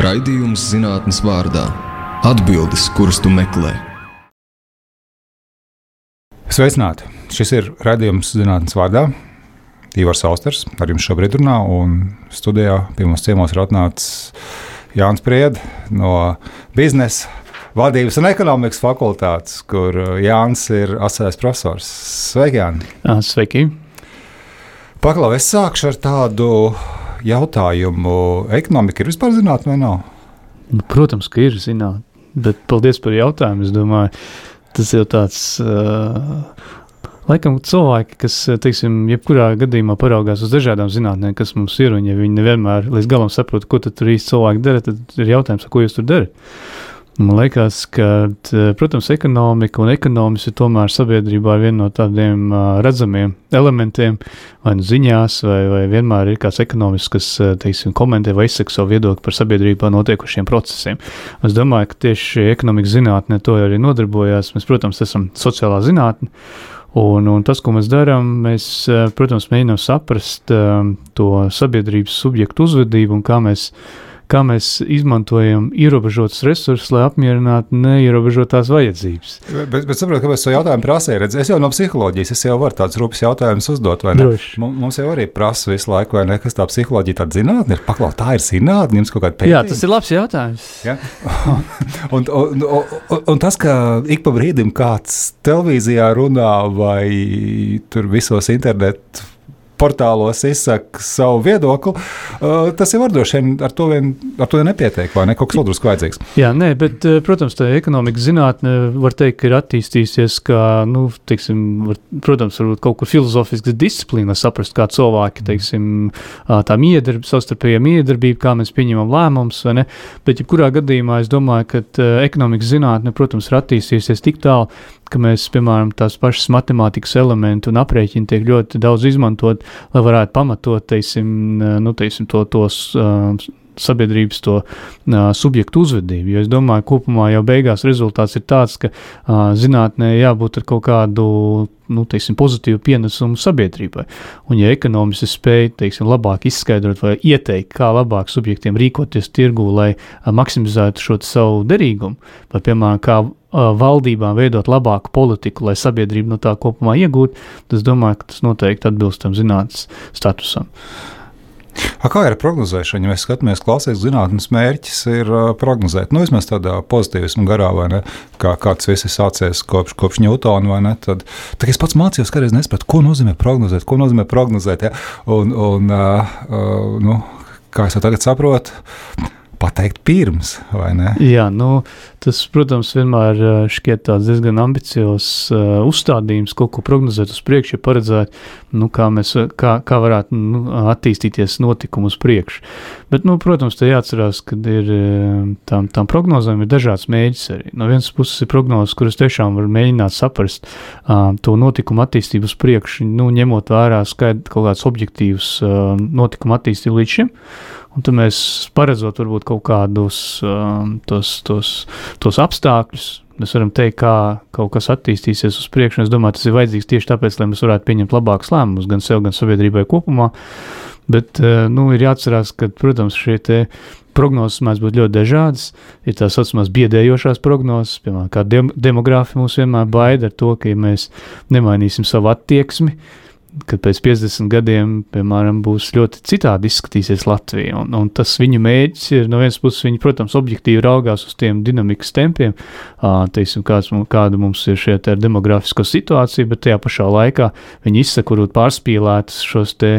Raidījums zinātnes vārdā - atbildes, kuras tu meklē. Sveicināti! Šis ir raidījums zinātnes vārdā. Ivars Austers ar jums šobrīd runā, un studijā pie mums ciemos ir atnācis Jānis Pried no biznesa vadības un ekonomikas fakultātes, kur Jānis ir asēs profesors. Sveiki, Jāni! Sveiki! Paklau, es sākšu ar tādu jautājumu. Ekonomika ir vispār zinātnē vai nav? Nu, protams, ka ir zinātnē, bet paldies par jautājumu. Es domāju, tas ir tāds. Uh, Laikam cilvēki, kas, teiksim, jebkurā gadījumā paraugās uz dažādām zinātnēm, kas mums ir, un ja viņi nevienmēr līdz galam saprot, ko tur īsti cilvēki dara, tad ir jautājums, ko jūs tur darat. Man liekas, ka, protams, ekonomika un ekonomikas ir tomēr sabiedrībā viena no tādiem redzamiem elementiem, vai nu ziņās, vai, vai vienmēr ir kāds ekonomists, kas, teiksim, komentē vai izsaka savu viedokli par sabiedrībā notiekušiem procesiem. Es domāju, ka tieši ekonomikas zinātnē to arī nodarbojās. Mēs, protams, esam sociālā zinātne. Un, un tas, ko mēs darām, mēs, protams, mēģinām saprast um, to sabiedrības subjektu uzvedību un kā mēs kā mēs izmantojam ierobežotus resursus, lai apmierinātu neierobežotās vajadzības. Bet, bet saprotu, kāpēc to jautājumu prasīja. Redz, es jau no psiholoģijas, es jau varu tādus rūpīgus jautājumus uzdot. Mums jau arī prasa visu laiku, vai ne, kas tā psiholoģija, tāda zinātne ir. Paklaut, tā ir zinātne, jums kaut kāda pētījuma. Jā, tas ir labs jautājums. Ja? un, un, un, un tas, ka ik pa brīdim kāds televīzijā runā vai tur visos internetu portālos izsaka savu viedokli, uh, tas jau var droši vien ar to, vien, ar to nepietiek, vai ne? Kaut kas vēl drusku vajadzīgs. Jā, nē, bet, uh, protams, tā ekonomikas zinātne var teikt, ir attīstījusies kā, nu, teiksim, var, protams, varbūt kaut kur filozofisks disciplīna, lai saprastu, kā cilvēki, teiksim, uh, tā miedarbība, savstarpējā miedarbība, kā mēs pieņemam lēmumus, vai ne? Bet, jebkurā gadījumā, es domāju, ka ekonomikas zinātne, protams, ir attīstījusies tik tālu, ka mēs, piemēram, tās pašas matemātikas elementu un aprēķini tiek ļoti daudz izmantot, lai varētu pamatot, teiksim, nu, teiksim to, tos uh, sabiedrības to uh, subjektu uzvedību. Jo es domāju, ka kopumā jau beigās rezultāts ir tāds, ka uh, zinātnē jābūt ar kaut kādu nu, teiksim, pozitīvu pienesumu sabiedrībai. Un, ja ekonomisti spēj teiksim, labāk izskaidrot vai ieteikt, kā labāk subjektiem rīkoties tirgū, lai uh, maksimizētu šo savu derīgumu, vai, piemēram, kā uh, valdībām veidot labāku politiku, lai sabiedrība no tā kopumā iegūtu, tad es domāju, ka tas noteikti atbilst tam zinātnes statusam. A kā ir prognozēšana? Mēs skatāmies, klasisks zinātnīs mērķis ir uh, prognozēt, nu, vismaz tādā pozitīvismu garā, vai ne? Kā, kā tas viss ir sācies kopš, kopš Ņūtona, vai ne? Tad, tad es pats mācījos, kādreiz nesapratu, ko nozīmē prognozēt, ko nozīmē prognozēt. Ja? Un, un, uh, uh, nu, kā es to tagad saprotu, pateikt pirms, vai ne? Jā, nu, tas, protams, vienmēr šķiet diezgan ambiciozs uh, uzstādījums, kaut ko prognozēt uz priekšu, ja paredzēt, nu, kā, mēs, kā, kā varētu nu, attīstīties notikumu uz priekšu. Bet, nu, protams, te jāatcerās, ka ir tām, tām prognozēm ir dažāds mēģis arī. No vienas puses ir prognozes, kuras tiešām var mēģināt saprast uh, to notikumu attīstību uz priekšu, nu, ņemot vērā skaidrs kaut kāds objektīvs uh, notikumu attīstību līdz šim. Un tad mēs paredzot varbūt kaut kādus um, tos, tos, tos apstākļus, mēs varam teikt, kā kaut kas attīstīsies uz priekšu. Es domāju, tas ir vajadzīgs tieši tāpēc, lai mēs varētu pieņemt labākus lēmumus gan sev, gan sabiedrībai kopumā. Bet uh, nu, ir jāatcerās, ka, protams, šie prognozes mēdz būt ļoti dažādas. Ir tā saucamās biedējošās prognozes, piemēram, kā dem demogrāfi mūs vienmēr baida ar to, ka, ja mēs nemainīsim savu attieksmi, uh, kad pēc 50 gadiem, piemēram, būs ļoti citādi izskatīsies Latvija. Un, un tas viņu mērķis ir, no vienas puses, viņi, protams, objektīvi raugās uz tiem dinamikas tempiem, teiksim, kāds, kāda mums ir šie demografisko situācija, bet tajā pašā laikā viņi izsakurot pārspīlētas šos te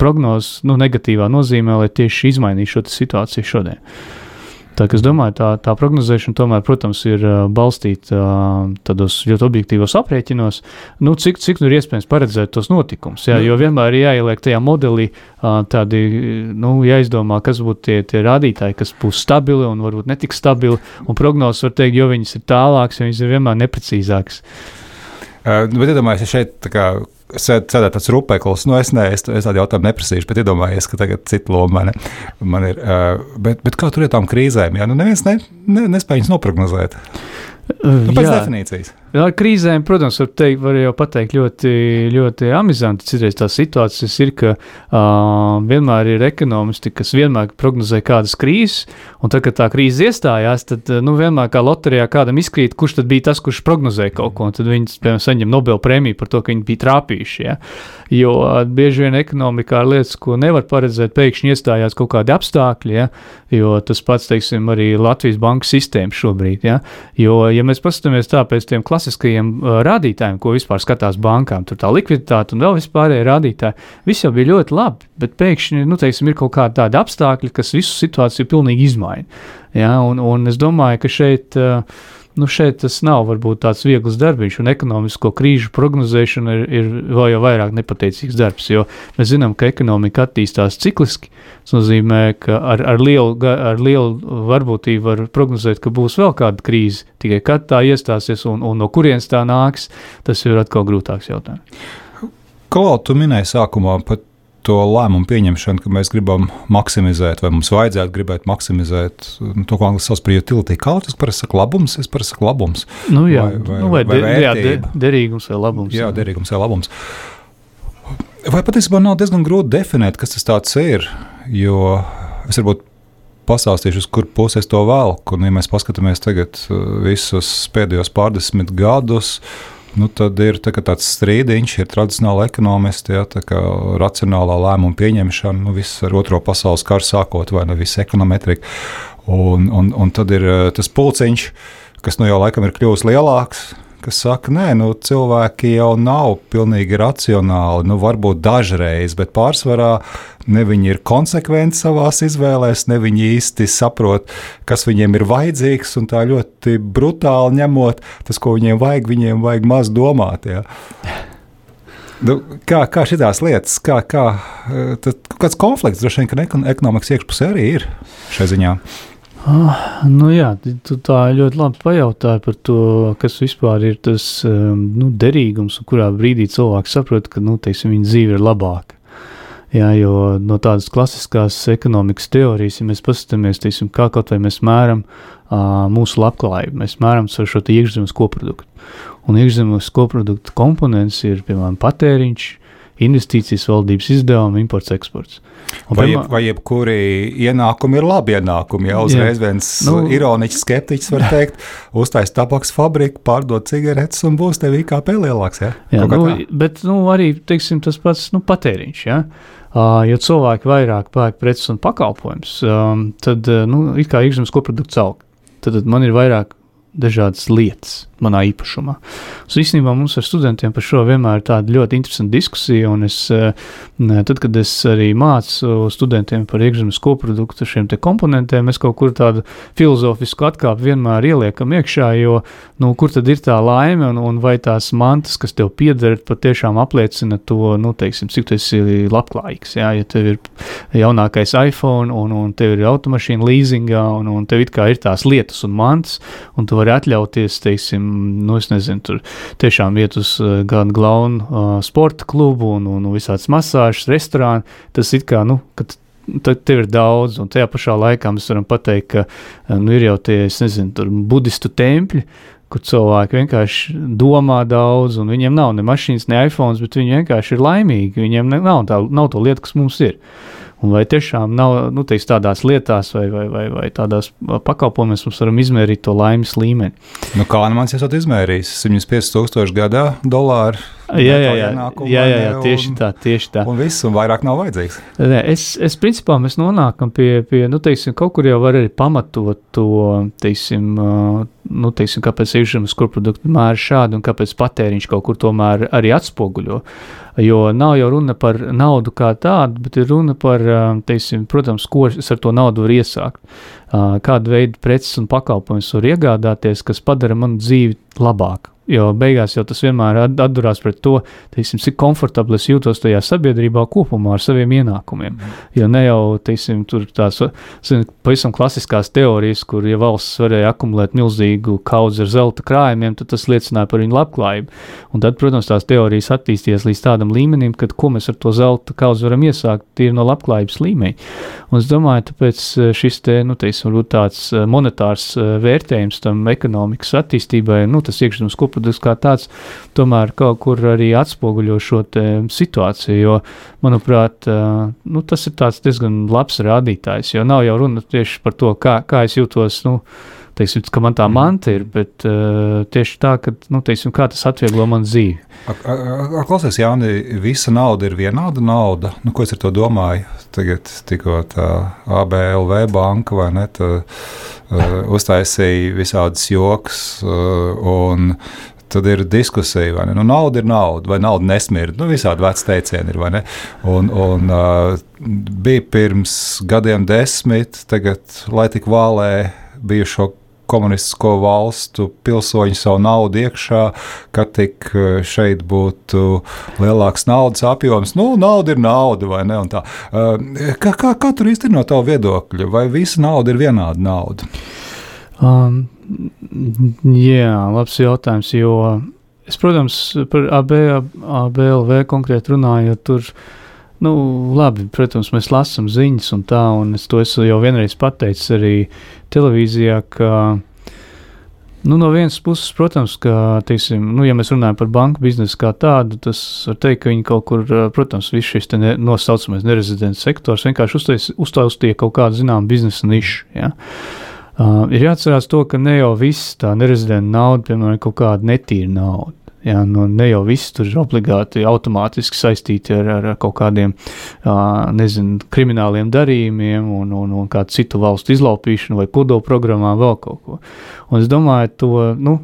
prognozes, nu, negatīvā nozīmē, lai tieši izmainītu šo situāciju šodien. Tā, es domāju, tā, tā prognozēšana tomēr, protams, ir balstīta tādos ļoti objektīvos aprēķinos, nu, cik, cik nu ir iespējams paredzēt tos notikumus. Jā, jo vienmēr ir jāieliek tajā modelī tādi, nu, jāizdomā, kas būtu tie, tie rādītāji, kas būs stabili un varbūt netik stabili, un prognozes var teikt, jo viņas ir tālākas, jo viņas ir vienmēr neprecīzākas. Uh, bet iedomājieties, ja šeit kā, sēdēt tāds rupeklis. Nu, es, ne, es, es tādu jautājumu neprasīšu, bet iedomājieties, ka tagad cita loma man, man ir. Bet, bet kā tur ir tām krīzēm? Jā, nu neviens ne, ne, nespēj viņas noprognozēt. Nu, pēc Jā. definīcijas. Ar krīzēm, protams, var, teikt, var jau pateikt ļoti, ļoti amizanti. Citreiz tās situācijas ir, ka uh, vienmēr ir ekonomisti, kas vienmēr prognozē kādas krīzes, un tad, kad tā krīze iestājās, tad nu, vienmēr kā loterijā kādam izkrīt, kurš tad bija tas, kurš prognozēja kaut ko, un tad viņi, piemēram, saņem Nobel prēmiju par to, ka viņi bija trāpījuši. Ja? Jo uh, bieži vien ekonomikā ir lietas, ko nevar paredzēt, pēkšņi iestājās kaut kādi apstākļi, ja? jo tas pats, teiksim, arī Latvijas bankas sistēma šobrīd. Ja? Jo, ja mēs paskatāmies tā pēc tiem klasiskajiem uh, rādītājiem, ko vispār skatās bankām, tur tā likviditāte un vēl vispārējie rādītāji, viss jau bija ļoti labi, bet pēkšņi, nu, teiksim, ir kaut kādi tādi apstākļi, kas visu situāciju pilnīgi izmaina. Ja? Un, un es domāju, ka šeit. Uh, Nu šeit tas nav varbūt tāds viegls darbs, un ekonomisko krīžu prognozēšana ir, ir vēl jau vairāk nepateicīgs darbs. Jo mēs zinām, ka ekonomika attīstās cikliski. Tas nozīmē, ka ar, ar, lielu, ar lielu varbūtību var prognozēt, ka būs vēl kāda krīze. Tikai kad tā iestāsies un, un no kurienes tā nāks, tas ir atkal grūtāks jautājums. Ko tu minēji sākumā par to lēmumu pieņemšanu, ka mēs gribam maksimizēt, vai mums vajadzētu gribēt maksimizēt nu, to, ko angļuiski sauc par utility. Kā tas parasti saka labums? Es parasti saku labums. Nu, jā, Vai- vai- nu, vai, vai de, jā de, derīgums vai labums. Jā, derīgums vai labums. Vai patiesībā nav diezgan grūti definēt, kas tas ir? Jo es varbūt pastāstīšu, uz kur pusi es to velku. Un, ja mēs paskatāmies tagad uh, visus pēdējos pārdesmit gadus, nu, tad ir tā, tāds strīdiņš, ir tradicionāli ekonomisti, ja, tā kā racionālā lēmuma pieņemšana, nu, viss ar otro pasaules karu sākot, vai ne viss ekonometrika. Un, un, un tad ir uh, tas pulciņš, kas nu jau laikam ir kļuvis lielāks. Kas saka, nē, nu, cilvēki jau nav pilnīgi racionāli. Nu, varbūt dažreiz, bet pārsvarā ne viņi ir konsekventi savā izvēlēs, ne viņi īsti saprot, kas viņiem ir vajadzīgs. Un tā ļoti brutāli ņemot, tas, ko viņiem vajag, viņiem vajag maz domāt. Ja. Nu, kā kā šīs lietas, kā, kā, tad kāds konflikts droši vien, ka ekon- ekonomikas iekšpusē arī ir šai ziņā. Ah, nu jā, tu tā ļoti labi pajautāji par to, kas vispār ir tas um, nu, derīgums, un kurā brīdī cilvēks saprot, ka nu, teiksim, viņa dzīve ir labāka. Jā, jo no tādas klasiskās ekonomikas teorijas, ja mēs paskatāmies, teiksim, kā kaut vai mēs mēram uh, mūsu labklājību, mēs mēram ar šo iekšzemes koproduktu. Un iekšzemes koprodukta komponents ir, piemēram, patēriņš, investīcijas, valdības izdevumi, imports, eksports. Un, Vai, piemēram- jeb, vai jebkuri ienākumi ir labi ienākumi? Jā, uzreiz viens Nu- ironiķis, skeptiķis var teikt, uztaisīt tabaks fabriku, pārdot cigaretes un būs tev IKP lielāks. Jā, Jā, Kaut nu, bet nu, arī teiksim, tas pats nu, patēriņš. Ja? Uh, ja cilvēki vairāk pērk preces un pakalpojumus, um, tad nu, it kā iekšzemes koprodukts aug. Tad, tad man ir vairāk dažādas lietas manā īpašumā. Un, īstenībā mums ar studentiem par šo vienmēr ir tāda ļoti interesanta diskusija. un Es, uh, tad, kad es arī mācu studentiem par iekšzemes koproduktu, šiem komponentiem, mēs kaut kur tādu filozofisku atkāpi vienmēr ieliekam iekšā, jo nu, kur tad ir tā laime un, un vai tās mantas, kas tev pieder, patiešām apliecina to, nu, teiksim, cik tu esi labklājīgs. Jā? Ja tev ir jaunākais iPhone un, un tev ir automašīna leasingā un, un tev ir tās lietas un mantas, un tu vari atļauties, teiksim, nu, es nezinu, tur tiešām iet uz uh, gan glaunu uh, sporta klubu un, un visādas masāžas, restorānu, tas it kā, nu, kad tad tev ir daudz, un tajā pašā laikā mēs varam pateikt, ka eh, nu, ir jau tie, es nezinu, tur budistu tempļi, kur cilvēki vienkārši domā daudz, un viņiem nav ne mašīnas, ne iPhone, bet viņi vienkārši ir laimīgi. Viņiem nav, tā, nav to lietu, kas mums ir. Un vai tiešām nav nu, teiks, tādās lietās vai, vai, vai, vai tādās pakalpojumos mēs varam izmērīt to laimes līmeni? Nu, kā nu mans esat izmērījis? 150 tūkstoši gadā dolāru. Jā, jā, jā, jā, jā, jā tieši un- tā, tieši tā. Un viss, un vairāk nav vajadzīgs. Nē, es, es principā mēs nonākam pie, pie nu, teiksim, kaut kur jau var arī pamatot to, teiksim, nu, teiksim kāpēc iekšzemes koproduktu mēri šādi un kāpēc patēriņš kaut kur tomēr arī atspoguļo. Jo nav jau runa par naudu kā tādu, bet ir runa par, teiksim, protams, ko es ar to naudu varu iesākt. Kādu veidu preces un pakalpojumus var iegādāties, kas padara manu dzīvi labāku. Jo beigās jau tas vienmēr atdurās pret to, teiksim, cik komfortabli es jūtos tajā sabiedrībā kopumā ar saviem ienākumiem. Jo ne jau teiksim, tās zin, pavisam klasiskās teorijas, kur ja valsts varēja akumulēt milzīgu kaudzi ar zelta krājumiem, tad tas liecināja par viņu labklājību. Un tad, protams, tās teorijas attīstīsies līdz tādam līmenim, kad ko mēs ar to zelta kaudzi varam iesākt, ir no labklājības līmeņa. Un es domāju, tāpēc šis te, nu, teiksim, tāds monetārs vērtējums tam ekonomikas attīstībai, nu, tas iekšzemes koprodukts kā tāds, tomēr kaut kur arī atspoguļo šo situāciju, jo, manuprāt, nu, tas ir diezgan labs rādītājs, jo nav jau runa tieši par to, kā, kā es jūtos, nu, teiksim, ka man tā mhm. manta ir, bet uh, tieši tā, ka, nu, teiksim, tas atvieglo man dzīvi. Klausies, Jāni, visa nauda ir vienāda nauda. Nu, ko es ar to domāju? Tagad tikko tā ABLV banka vai ne, tā, uh, uztaisīja visādas joks uh, un tad ir diskusija, vai ne? Nu, nauda ir nauda, vai nauda nesmird. Nu, visādi veci teicieni ir, vai ne? Un, un uh, bija pirms gadiem desmit, tagad, lai tik vālē bijušo komunistisko valstu pilsoņi savu naudu iekšā, ka tik eh, šeit būtu lielāks naudas apjoms. Nu, nauda ir nauda, vai ne? Tā. Eh, kā, kā, kā tur ir no tā viedokļa? Vai visa nauda ir vienāda nauda? Um, jā, labs jautājums, jo es, protams, par AB, ABLV konkrēti runājot, tur Nu, labi, protams, mēs lasām ziņas un tā, un es to esmu jau vienreiz pateicis arī televīzijā, ka Nu, no vienas puses, protams, ka, teiksim, nu, ja mēs runājam par banku biznesu kā tādu, tas var teikt, ka viņi kaut kur, protams, viss šis ne, nosaucamais nerezidents sektors vienkārši uztaustīja kaut kādu zināmu biznesa nišu. Ja? Uh, ir jāatcerās to, ka ne jau viss tā nerezidenta nauda, piemēram, kaut kāda netīra nauda. Jā, nu, ne jau viss tur ir obligāti automātiski saistīti ar, ar kaut kādiem nezinu, krimināliem darījumiem, un, un, un kādu citu valstu izlaupīšanu vai kodolprogrammām, vēl kaut ko. Un es domāju, to nu,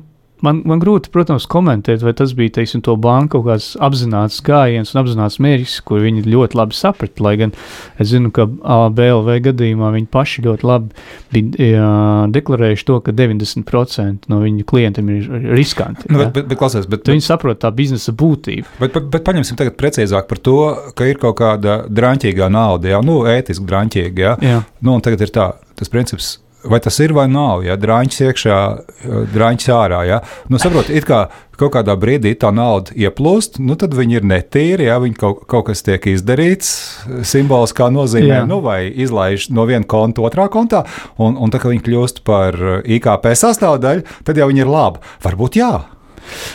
Man, man grūti, protams, komentēt, vai tas bija teiksim, to banku kaut kāds apzināts gājiens un apzināts mērķis, ko viņi ļoti labi saprata. Lai gan es zinu, ka BLV gadījumā viņi paši ļoti labi bija jā, deklarējuši to, ka 90% no viņu klientiem ir riskanti. Nu, bet, bet, bet, klausies, bet, viņi saprot tā biznesa būtību. Bet, bet, bet paņemsim tagad precīzāk par to, ka ir kaut kāda drāmķīgā nauda, jau nu, ētiski drāmķīga. Nu, tagad ir tā, tas princips vai tas ir vai nav. Ja drāņķis iekšā, drāņķis ārā. Ja? Nu, saprot, it kā kaut kādā brīdī tā nauda ieplūst, nu, tad viņi ir netīri. Ja? Viņi kaut, kaut kas tiek izdarīts, simboliskā nozīmē, jā. nu, vai izlaiž no viena konta otrā kontā, un, un tā kā viņi kļūst par IKP sastāvdaļu, tad jau viņi ir labi. Varbūt jā.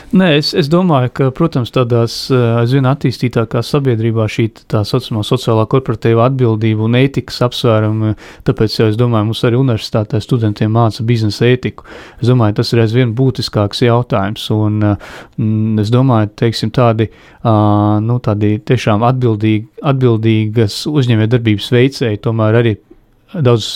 Nē, es, es domāju, ka, protams, tādās eh, aizvien attīstītākās sabiedrībā šī tā saucamā sociālā korporatīvā atbildība un ētikas apsvērumi, tāpēc jau es domāju, mums arī universitātē studentiem māca biznesa ētiku. Es domāju, tas ir aizvien būtiskāks jautājums, un mm, es domāju, teiksim, tādi, uh, nu, tādi tiešām atbildīgi, atbildīgas uzņēmējdarbības veicēji tomēr arī daudz,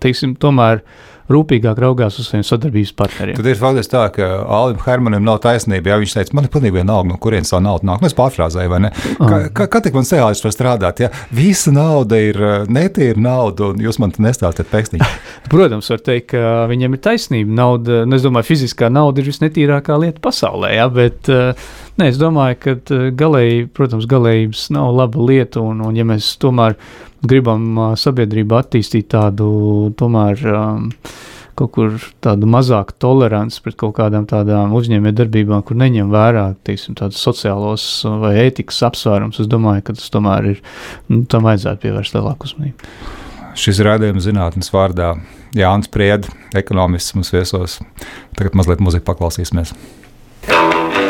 teiksim, tomēr uh, rūpīgāk raugās uz saviem sadarbības partneriem. Tad ir faktiski tā, ka Alim Hermanim nav taisnība. Jā, viņš teica, man ir pilnīgi vienalga, no kurienes tā nauda nāk. Nu, es pārfrāzēju, vai ne? Kā, kā, kā tik man sejālis var strādāt? Ja? Visa nauda ir eh, netīra nauda, un jūs man te nestāstat pēkšņi. Protams, var teikt, ka viņam ir taisnība. Nauda, nu, es domāju, fiziskā nauda ir visnetīrākā lieta pasaulē, ja? bet uh, nē, es domāju, ka uh, galēji, protams, galējības nav laba lieta, un, un ja mēs tomēr gribam sabiedrību attīstīt tādu tomēr. Um, kaut kur tādu mazāku toleranci pret kaut kādām tādām uzņēmējdarbībām, kur neņem vērā teiksim, tādus sociālos vai ētikas apsvērums. Es domāju, ka tas tomēr ir, nu, tam vajadzētu pievērst lielāku uzmanību. Šis rādījums zinātnes vārdā Jānis Prieda, ekonomists mums viesos. Tagad mazliet muzika paklausīsimies. Money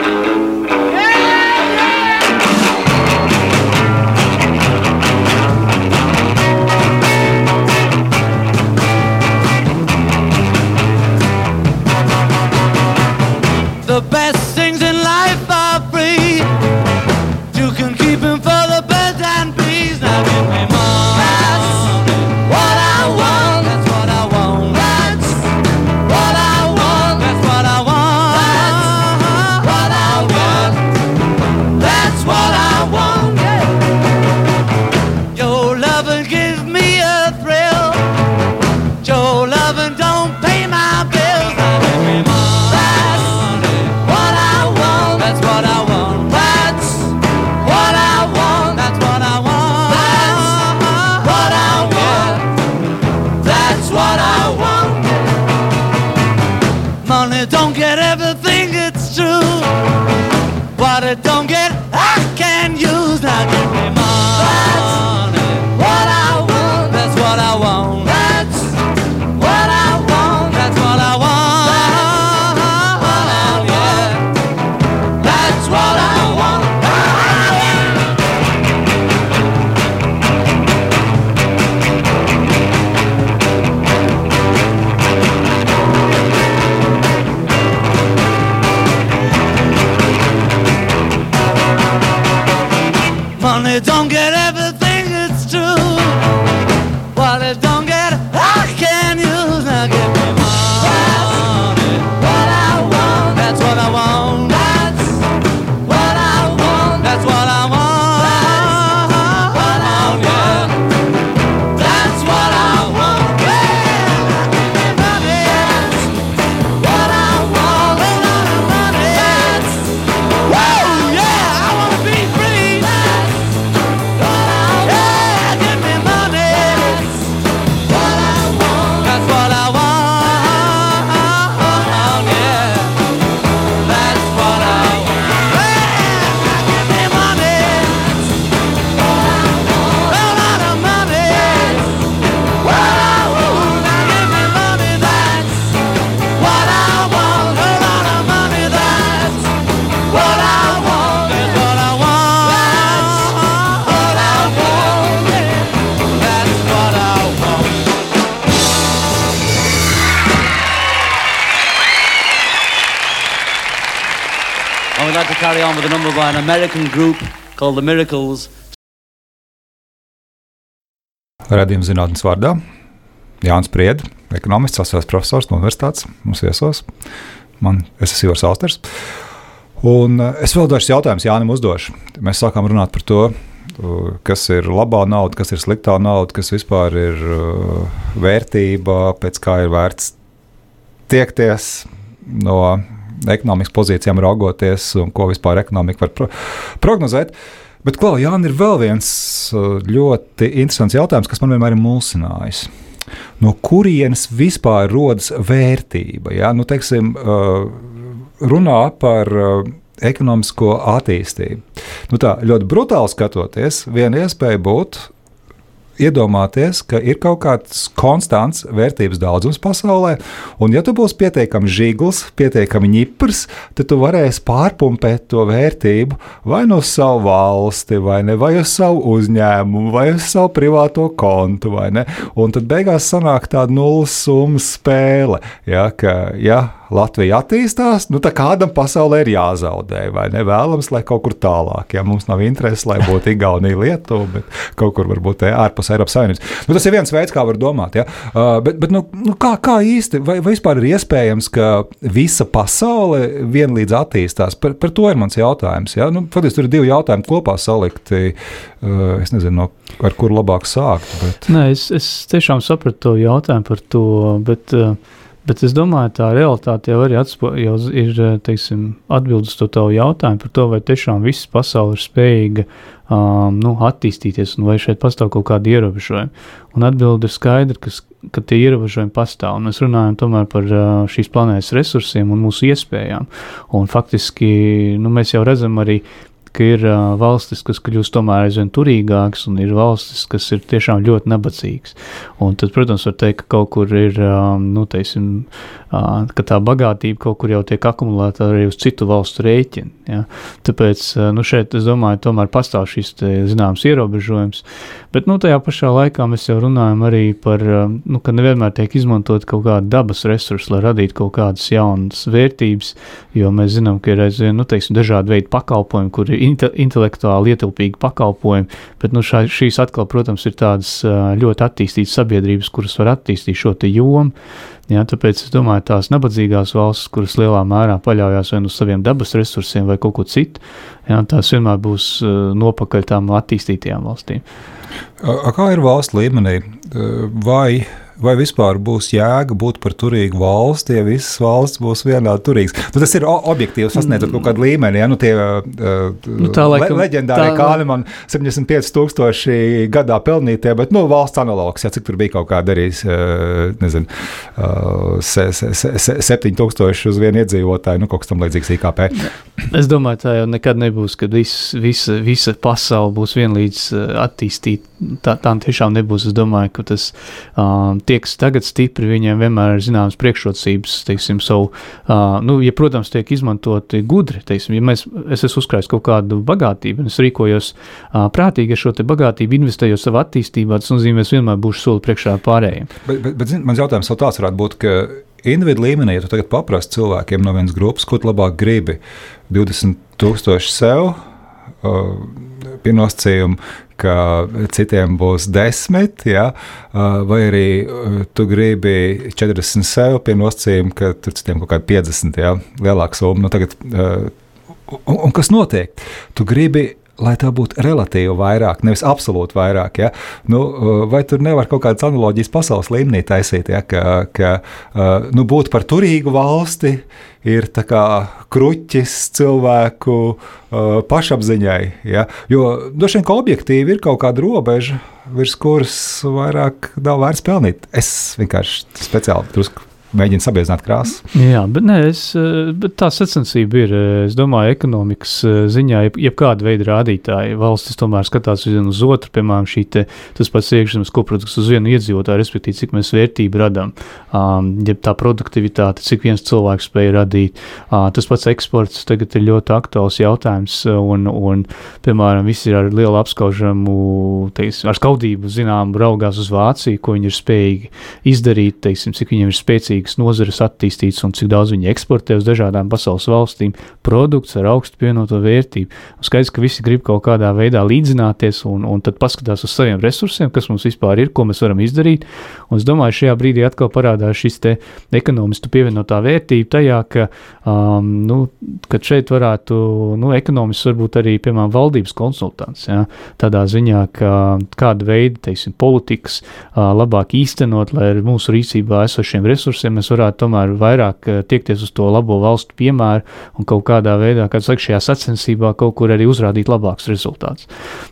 by an American group called the Miracles. Radījuma zinātnes vārdā Jānis Priedis, ekonomists, asociēts profesors no universitātes, mums viesos. Man, es esmu Ivars Austers. Un eh, es vēl dažus jautājumus Jānim uzdošu. Mēs sākām runāt par to, uh, kas ir labā nauda, kas ir sliktā nauda, kas vispār ir uh, vērtība, pēc kā ir vērts tiekties no ekonomikas pozīcijām, raugoties, un ko vispār ekonomika var pro prognozēt. Bet, Klau, Jānis, ir vēl viens uh, ļoti interesants jautājums, kas man vienmēr ir mulsinājis. No kurienes vispār rodas vērtība? Ja? Nu, teiksim, uh, runā par uh, ekonomisko attīstību. Nu, tā ļoti brutāli skatoties, viena iespēja būtu iedomāties, ka ir kaut kāds konstants vērtības daudzums pasaulē, un ja tu būsi pietiekami žigls, pietiekami ņiprs, tad tu varēsi pārpumpēt to vērtību vai no savu valsti, vai, ne, vai uz savu uzņēmumu, vai uz savu privāto kontu. Un tad beigās sanāk tāda nulles summas spēle. Ja, ka, ja Latvija attīstās, nu tā kādam pasaulē ir jāzaudē, vai ne? Vēlams, lai kaut kur tālāk, ja mums nav intereses, lai būtu Igaunija, Lietuva, bet kaut kur varbūt ārpus Eiropas Savienības. Nu, tas ir viens veids, kā var domāt. Ja? Uh, bet bet nu, nu, kā, kā īsti, vai, vai vispār ir iespējams, ka visa pasaule vienlīdz attīstās? Par, par to ir mans jautājums. Ja? Nu, Faktiski tur ir divi jautājumi kopā salikti. Uh, es nezinu, no, ar kuru labāk sākt. Bet... Nē, es, es tiešām sapratu to jautājumu par to, bet, uh, bet es domāju, tā realitāte jau atspo, jau ir teiksim, atbildes to tavu jautājumu par to, vai tiešām viss pasaule ir spējīga um, nu, attīstīties, un vai šeit pastāv kaut kādi ierobežojumi. Un atbilde ir skaidra, ka, ka tie ierobežojumi pastāv. Mēs runājam tomēr par uh, šīs planētas resursiem un mūsu iespējām. Un faktiski nu, mēs jau redzam arī ka ir uh, valstis, kas kļūst tomēr aizvien turīgākas, un ir valstis, kas ir tiešām ļoti nabadzīgas. Un tad, protams, var teikt, ka kaut kur ir, um, nu, teiksim, uh, ka tā bagātība kaut kur jau tiek akumulēta arī uz citu valstu rēķinu. Ja? Tāpēc, uh, nu, šeit, es domāju, tomēr pastāv šis, te, zināms, ierobežojums, bet, nu, tajā pašā laikā mēs jau runājam arī par, um, nu, ka nevienmēr tiek izmantot kaut kāda dabas resursi, lai radītu kaut kādas jaunas vērtības, jo mēs zinām, ka ir aizvien, nu, teiksim, dažādi veidi pakalpojumi, kur ir inte, intelektuāli ietilpīgi pakalpojumi, bet nu, šā, šīs atkal, protams, ir tādas ļoti attīstītas sabiedrības, kuras var attīstīt šo jomu. Jā, tāpēc es domāju, tās nabadzīgās valstis, kuras lielā mērā paļaujas vai nu uz saviem dabas resursiem vai kaut ko citu, jā, tās vienmēr būs nopakaļ tām attīstītajām valstīm. A, kā ir valsts līmenī? Vai vai vispār būs jēga būt par turīgu valsti, ja visas valsts būs vienādi turīgas. Nu, tas ir objektīvi sasniedzot kaut kādu līmeni. Ja? Nu, tie, uh, nu, tā laikam, le, leģendārie tā... kāli man 75,000 gadā pelnītie, bet nu, valsts analogs, ja cik tur bija kaut kāda arī, uh, nezinu, uh, se, se, se, 7,000 uz vienu iedzīvotāju, nu, kaut kas tam līdzīgs IKP. Es domāju, tā jau nekad nebūs, kad vis, visa, visa pasaule būs vienlīdz attīstīta. Tā, tā tiešām nebūs. Es domāju, ka tas um, tie, kas tagad stipri, viņiem vienmēr ir zināmas priekšrocības, teiksim, savu, uh, nu, ja, protams, tiek izmantoti gudri, teiksim, ja mēs, es esmu uzkrājis kaut kādu bagātību, un es rīkojos uh, prātīgi ar šo te bagātību, investēju savā attīstībā, tas nozīmē, es vienmēr būšu soli priekšā pārējiem. Bet, bet, bet zin, mans jautājums vēl tāds varētu būt, ka individu līmenī, ja tu tagad paprasti cilvēkiem no vienas grupas, ko tu labāk gribi, 20 tūkstoši sev, uh, pie nosacījuma, ka citiem būs 10, ja, uh, vai arī uh, tu gribi 40 sev pie nosacījuma, ka tur citiem kaut kādi 50, ja, lielāka summa. Nu, tagad, uh, un, un kas notiek? Tu gribi lai tev būtu relatīvi vairāk, nevis absolūti vairāk. Ja? Nu, vai tur nevar kaut kādas analoģijas pasaules līmenī taisīt, ja? ka, ka nu, būt par turīgu valsti ir kruķis cilvēku uh, pašapziņai. Ja? Jo droši vien, ka objektīvi ir kaut kāda robeža, virs kuras vairāk nav vērts pelnīt. Es vienkārši speciāli drusku mēģina sabiedrināt krāsas. Jā, bet, nē, es, eh, bet tā sacensība ir. eh, Es domāju, ekonomikas eh, ziņā, jeb, jebkāda veida rādītāji. Valstis tomēr skatās viena uz otru, piemēram, šī te, tas pats iekšzemes koprodukts uz vienu iedzīvotāju, respektīvi, cik mēs vērtību radām, um, jeb tā produktivitāte, cik viens cilvēks spēja radīt. Uh, tas pats eksports tagad ir ļoti aktuāls jautājums, un, un piemēram, visi ir ar lielu apskaužamu, teiksim, ar skaudību, zinām, raugās uz Vāciju, ko viņi ir spējīgi izdarīt, teiksim, cik viņiem ir spēcīgas nozares attīstītas un cik daudz viņi eksportē uz dažādām pasaules valstīm produkts ar augstu pievienoto vērtību. Skaidrs, ka visi grib kaut kādā veidā līdzināties un, un tad paskatās uz saviem resursiem, kas mums vispār ir, ko mēs varam izdarīt. Un es domāju, šajā brīdī atkal parādās šis ekonomistu pievienotā vērtība tajā, ka, um, nu, kad šeit varētu, nu, ekonomists varbūt arī, piemēram, valdības konsultants, ja, tādā ziņā, ka kāda veida, teiksim, politikas uh, labāk īstenot, lai ar mūsu rīcībā esošiem resursiem mēs varētu tomēr vairāk uh, tiekties uz to labo valstu piemēru un kaut kādā veidā, kā saka, šajā sacensībā kaut kur arī uzrādīt labākus rezultātus.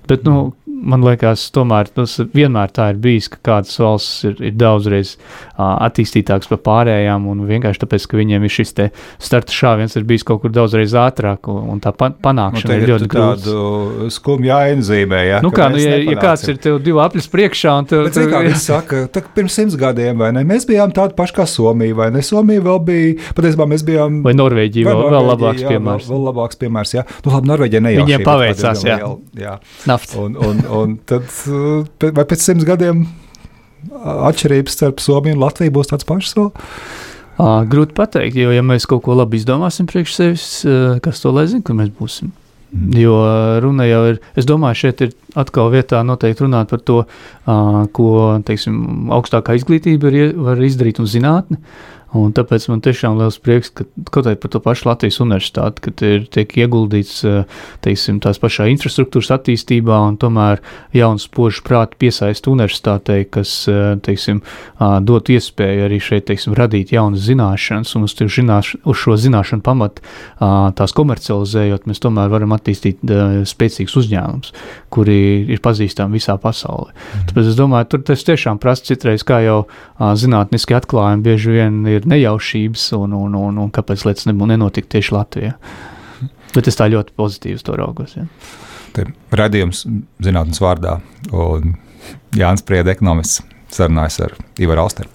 Bet, nu, man liekas, tomēr tas vienmēr tā ir bijis, ka kādas valsts ir, ir daudzreiz uh, attīstītākas par pārējām, un vienkārši tāpēc, ka viņiem ir šis starta šāviens, ir bijis kaut kur daudzreiz ātrāk, un, tā pa, panākšana ir ļoti grūta. Tādu skumju ainzīmē, ja, Nu, kā, nu, ja, ja kāds ir tev divi aplis priekšā, un tev, Bet, zini, kā viņi saka, tā, pirms simts gadiem, vai ne? Mēs bijām tādi paši kā Somija, vai ne? Somija vēl bija, patiesībā mēs bijām. vai Norvēģija vēl, vēl labāks jā, piemērs. Vēl, vēl labāks piemērs, jā. Nu, labi, Norvēģija nejauši. Viņiem paveicās, jā. jā. Nafta. Un, un, un tad, pe- vai pēc simts gadiem atšķirības starp Somiju un Latviju būs tāds pašs vēl? Grūti pateikt, jo, ja mēs kaut ko labi izdomāsim priekš sevis, ā, kas to lai zina, kur mēs būsim. Mm. Jo ā, runa jau ir, es domāju, šeit ir atkal vietā noteikti runāt par to, ko teiksim, augstākā izglītība var izdarīt un zinātne. Un tāpēc man tiešām liels prieks, ka kaut arī par to pašu Latvijas universitāti, ka ir tiek ieguldīts ā, teiksim, tās pašā infrastruktūras attīstībā, un tomēr jauns spožs prāts piesaista universitātei, kas ā, teiksim, dot iespēju arī šeit teiksim, radīt jaunas zināšanas, un uz, zināš, uz šo zināšanu pamatu tās komercializējot, mēs tomēr varam attīstīt spēcīgus uzņēmumus, kuri ir pazīstami visā pasaulē. Mm. Tāpēc es domāju, tur tas tiešām prasa citreiz, kā jau zinātniski atklājumi bieži vien ir nejaušības, un, un, un, un kāpēc lietas nenotikt tieši Latvijā. Bet es tā ļoti pozitīvi to raugos. Ja. Radījums zinātnes vārdā un Jānis Priede, ekonomists, sarunājas ar Ivaru Austeru.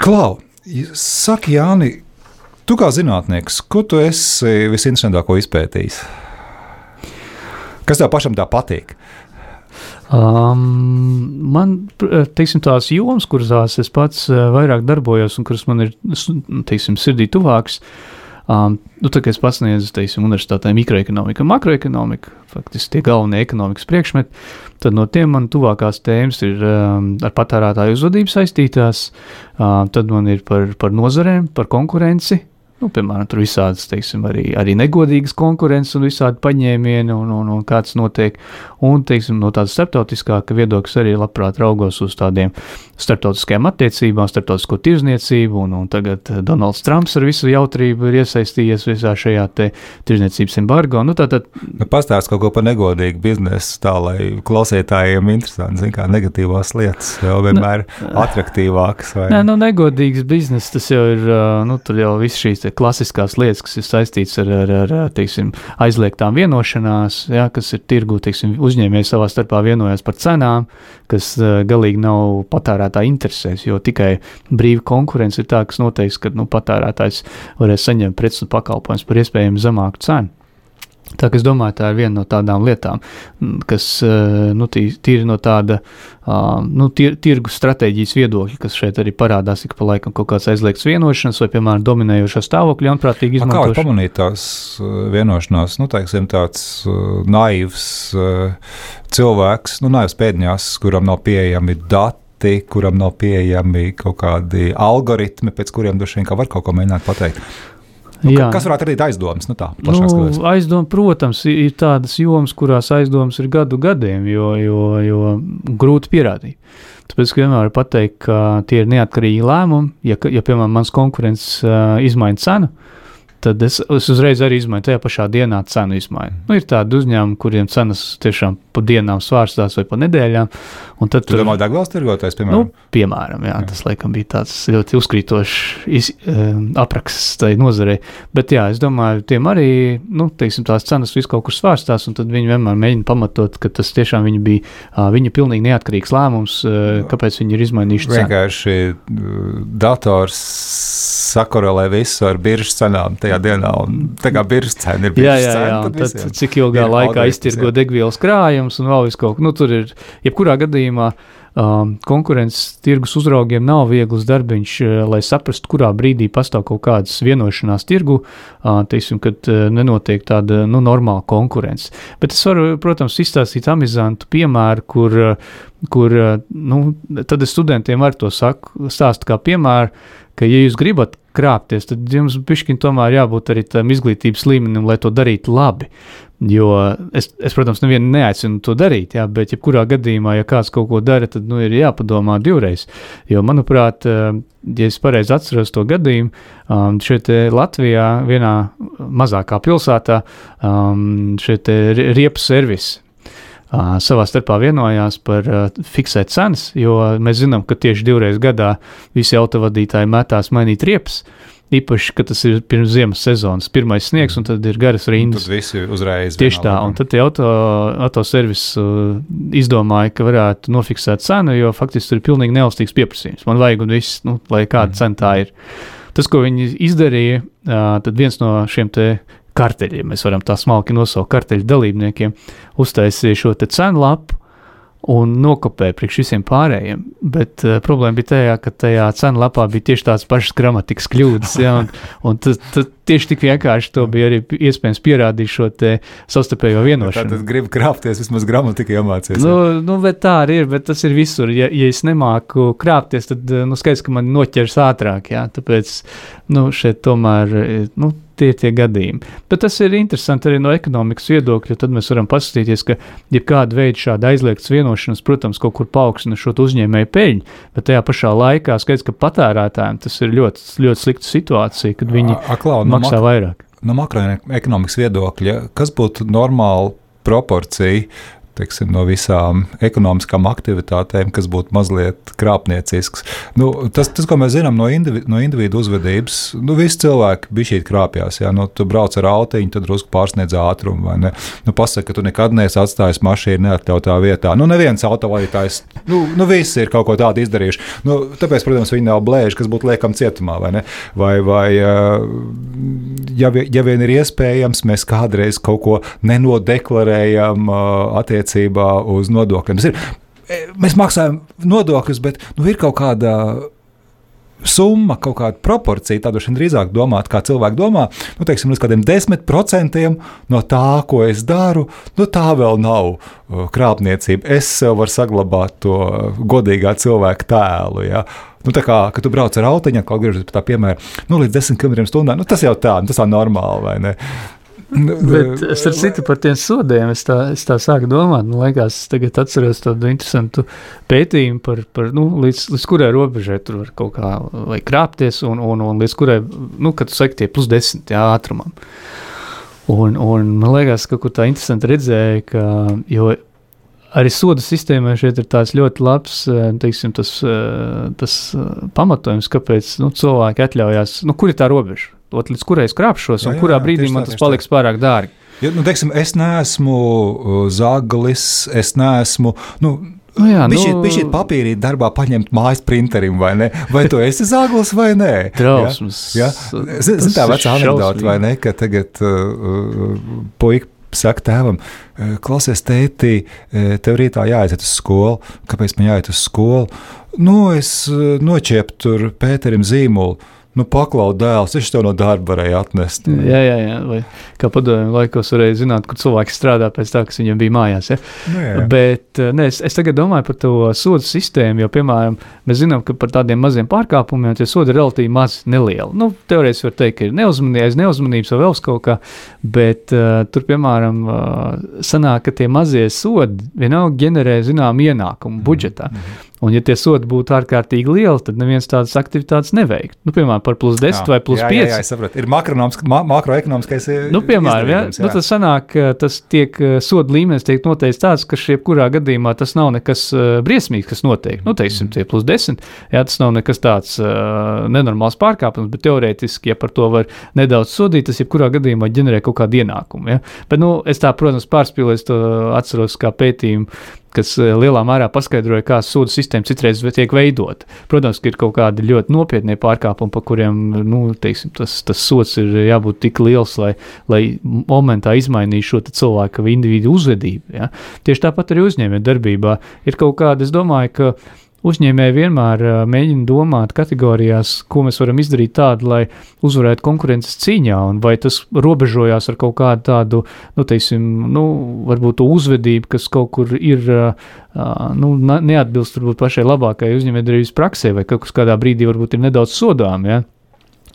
Klau, saki, Jāni, tu kā zinātnieks, ko tu esi visinteresantāko izpētījis? Kas tev pašam tā patīk? Um, man, pr- teiksim, tās jomas, kurās es pats uh, vairāk darbojos un kuras man ir, teiksim, sirdī tuvākas, um, nu, tā kā es pasniedzu, teiksim, universitātē mikroekonomika, makroekonomika, faktiski tie galvenie ekonomikas priekšmeti, tad no tiem man tuvākās tēmas ir um, ar patērētāju uzvedību saistītās, uh, tad man ir par, par nozarēm, par konkurenci, Nu, piemēram, tur visādas, teiksim, arī, arī negodīgas konkurences un visādi paņēmieni, un, un, un kāds notiek. Un, teiksim, no tādas starptautiskāka viedokļa arī labprāt raugos uz tādiem starptautiskajām attiecībām, starptautisko tirzniecību, un, un tagad eh, Donalds Trumps ar visu jautrību ir iesaistījies visā šajā tirzniecības embargo. Nu, tātad, Nu, Pastāst kaut ko par negodīgu biznesu, tā lai klausītājiem interesanti, zin, kā negatīvās lietas jau vienmēr attraktīvākas. vai Nē, nu, negodīgs bizness tas jau ir. ā, Nu, tur jau viss šīs klasiskās lietas, kas ir saistītas ar, ar, ar teiksim, aizliegtām vienošanās, ja, kas ir tirgu, teiksim, uzņēmēji savā starpā vienojās par cenām, kas ā, galīgi nav patērētāja interesēs. Jo tikai brīva konkurence ir tā, kas noteiks, ka nu, patērētājs varēs saņemt preces un pakalpojumus par iespējami zemāku cenu. Tā kā es domāju, tā ir viena no tādām lietām, kas eh, nu, tī- tīri no tāda nu, tir, tirgus stratēģijas viedokļa, kas šeit arī parādās, ik pa laikam kaut kāds aizliegts vienošanās vai, piemēram, dominējošā stāvokļa ļaunprātīgi A, Kā var izmantošana. pamanīt tās vienošanās, nu, teiksim, tāds naivs cilvēks, nu, naivs pēdņās, kuram nav pieejami dati, kuram nav pieejami kaut kādi algoritmi, pēc kuriem droši vien kā var kaut ko mēģināt pateikt. Nu, Jā. ka- kas varētu radīt aizdomas? Nu, tā, Nu, skatoties. aizdom, protams, ir tādas jomas, kurās aizdomas ir gadu gadiem, jo, jo, jo grūti pierādīt. Tāpēc, vienmēr var pateikt, ka tie ir neatkarīgi lēmumi. Ja, ja piemēram, mans konkurents uh, izmaina cenu, tad es, es uzreiz arī izmaiņu tajā pašā dienā cenu izmaiņu. Nu, ir tādi uzņēmumi, kuriem cenas tiešām pa dienām svārstās vai pa nedēļām. tad Tu domā, degvielas tirgotājs, piemēram? Nu, piemēram, jā, tas laikam bija tāds ļoti uzkrītošs iz, um, apraksts tai nozarei. Bet, jā, es domāju, tiem arī nu, teiksim, tās cenas visu kaut kur svārstās, un tad viņi vienmēr mēģina pamatot, ka tas tiešām viņa bija uh, viņa pilnīgi neatkarīgs lēmums, uh, kāpēc viņi ir izmainījuši cenu. Vienkārši dators sakorelē visu ar biržas cenām tajā dienā. un Tā kā biržas cena ir Jā, biržas jā, cena, jā. un tad Tad, cik ilgā laikā iztirgo jā. degvielas krājums un vēl viss kaut kas. Nu, tur ir, jebkurā gadījumā, um, konkurences tirgus uzraugiem nav viegls darbiņš, uh, lai saprastu, kurā brīdī pastāv kaut kādas vienošanās tirgu, uh, teiksim, kad uh, nenotiek tāda nu, normāla konkurence. Bet es varu, protams, izstāstīt amizantu piemēru, kur, uh, kur uh, nu, tad es studentiem ar to saku, stāstu kā piemēru, ka, ja jūs gribat krāpties, tad jums pišķiņ tomēr jābūt arī tam izglītības līmenim, lai to darītu labi. Jo es, es protams, nevienu neaicinu to darīt, jā, bet jebkurā gadījumā, ja kāds kaut ko dara, tad nu, ir jāpadomā divreiz. Jo, manuprāt, eh, ja es pareizi atceros to gadījumu, um, šeit Latvijā, vienā mazākā pilsētā, um, šeit ri- riepu servis uh, savā starpā vienojās par uh, fiksēt cenas, jo mēs zinām, ka tieši divreiz gadā visi autovadītāji metās mainīt riepas. Īpaši, ka tas ir pirms ziemas sezonas, pirmais sniegs, un tad ir garas rindas. Tad visi uzreiz. Tieši tā, un tad auto, autoservis uh, izdomāja, ka varētu nofiksēt cenu, jo faktiski tur ir pilnīgi neelastīgs pieprasījums. Man vajag un viss, nu, lai kāda cena tā ir. Tas, ko viņi izdarīja, uh, tad viens no šiem te karteļiem, mēs varam tā smalki nosaukt karteļu dalībniekiem, uztaisīja šo cenu lapu un nokopēja priekš visiem pārējiem. Bet uh, problēma bija tajā, ka tajā cenu lapā bija tieši tādas pašas gramatikas kļūdas. Ja, un, un tas, tas tieši tik vienkārši to bija arī iespējams pierādīt šo te savstarpējo vienošanos. Tad gribi krāpties, vismaz gramatiku iemācīties. Nu, nu, bet tā arī ir, bet tas ir visur. Ja, ja es nemāku krāpties, tad nu, skaidrs, ka man noķers ātrāk. Jā, tāpēc nu, šeit tomēr eh, nu, tie ir tie gadījumi. Bet tas ir interesanti arī no ekonomikas viedokļa. Tad mēs varam paskatīties, ka jebkāda veida šāda aizliegtas vienošanās, protams, kaut kur paaugstina šo uzņēmēju peļņu, bet tajā pašā laikā skaidrs, ka patērētājiem tas ir ļoti, ļoti slikta situācija, kad viņi A- a, No maksā mak- vairāk. No makroekonomikas viedokļa, kas būtu normāla proporcija teiksim, no visām ekonomiskām aktivitātēm, kas būtu mazliet krāpniecisks. Nu, tas, tas, ko mēs zinām no, indivi, no individu uzvedības, nu, visi cilvēki bija šī krāpjas. Ja? Nu, tu brauc ar autiņu, tad drusku pārsniedz ātrumu, vai ne? Nu, pasaka, ka tu nekad neesi atstājis mašīnu neatļautā vietā. Nu, neviens autovadītājs, nu, nu, visi ir kaut ko tādu izdarījuši. Nu, tāpēc, protams, viņi nav blēži, kas būtu liekam cietumā, vai ne? Vai, vai, ja, ja vien ir iespējams, mēs kādreiz kaut ko nenodeklarējam uh, attiecībā uz nodokļiem. Ir, e, mēs maksājam nodokļus, bet nu, ir kaut kāda summa, kaut kāda proporcija, tādu šodien drīzāk domāt, kā cilvēki domā, nu, teiksim, līdz kādiem 10% no tā, ko es daru, nu, tā vēl nav uh, krāpniecība. Es sev varu saglabāt to godīgā cilvēka tēlu. Ja? Nu, tā kā, kad tu brauc ar autiņu, kā griežas pie tā piemēra, nu, līdz 10 km/h, nu, tas jau tā, nu, tas jau normāli, vai ne? Nu, Bet es ar citu par tiem sodiem, es tā, es tā sāku domāt, man liekas, es tagad atceros tādu interesantu pētījumu par, par nu, līdz, līdz kurai robežai tur var kaut kā vai krāpties, un, un, un līdz kurai, nu, kad tu saki tie plus desmit, jā, ātrumam. Un, un man liekas, ka kaut kur tā interesanti redzēja, ka, jo arī soda sistēmai šeit ir tāds ļoti labs, eh, teiksim, tas, eh, tas eh, pamatojums, kāpēc, nu, cilvēki atļaujās, nu, kur ir tā robeža? Ot, līdz kurai es krāpšos, Jā, un jā, kurā jā, brīdī man tā, tas tieši tā. paliks pārāk dārgi. Ja, nu, teiksim, es neesmu uh, zaglis, es neesmu. Nu, Nu jā, Viņš nu- ir papīrī darbā paņemt mājas printerim, vai ne? Vai tu esi zaglis vai nē? Trausmas. Ja? Ja? Zini, zin, tā vecā anekdote, vai ne? Ka tagad uh, puika saka tēvam, "E, klausies, tētī, e, tev rītā jāaiziet uz skolu. Kāpēc man jāiet uz skolu? Nu, es e, noķēpu tur Pēterim zīmolu. Nu, paklau dēls, viņš tev no darba varēja atnest. Jā, jā, jā. Vai kā padomju laikos varēja zināt, kur cilvēks strādā pēc tā, kas viņam bija mājās. Ja? Nu, jā. Bet eh, ne, es, es tagad domāju par to sodu sistēmu, jo, piemēram, mēs zinām, ka par tādiem maziem pārkāpumiem tie sodi ir relatīvi maz nelieli. Nu, teorētiski var teikt, ka ir neuzmanības, neuzmanības vai vēl kaut kā, bet uh, tur, piemēram, uh, sanāk, ka tie mazie sodi vienalga ģenerē zinām ienākumu budžetā. Mm -hmm. Un, ja tie sodi būtu ārkārtīgi lieli, tad neviens tādas aktivitātes neveiktu. Nu, piemēram, par plus 10 jā, vai plus jā, 5. Jā, jā, es saprotu. Ir ma makroekonomiskais Nu, piemēram, ja, nu, tas sanāk, tas tiek soda līmenis tiek noteikts tāds, ka jebkurā gadījumā tas nav nekas uh, briesmīgs, kas notiek. Nu, teiksim, tie plus 10, jā, tas nav nekas tāds uh, nenormāls pārkāpums, bet teorētiski, ja par to var nedaudz sodīt, tas jebkurā gadījumā ģenerē kaut kādu ienākumu. Ja? Bet, nu, es tā, protams, pārspīlēju, to atceros kā pētījumu kas eh, lielā mērā paskaidroja, kā sodu sistēma citreiz tiek veidota. Protams, ka ir kaut kādi ļoti nopietni pārkāpumi, par kuriem nu, teiksim, tas, tas sots ir jābūt tik liels, lai, lai momentā izmainītu šo cilvēku individu uzvedību. Ja? Tieši tāpat arī uzņēmējdarbībā ir kaut kāda, es domāju, ka Uzņēmēji vienmēr uh, mēģina domāt kategorijās, ko mēs varam izdarīt tādu, lai uzvarētu konkurences cīņā, un vai tas robežojās ar kaut kādu tādu, nu, teiksim, nu, varbūt uzvedību, kas kaut kur ir, uh, nu, neatbilst varbūt pašai labākajai uzņēmējdarbības praksē, vai kaut kas kādā brīdī varbūt ir nedaudz sodām, ja?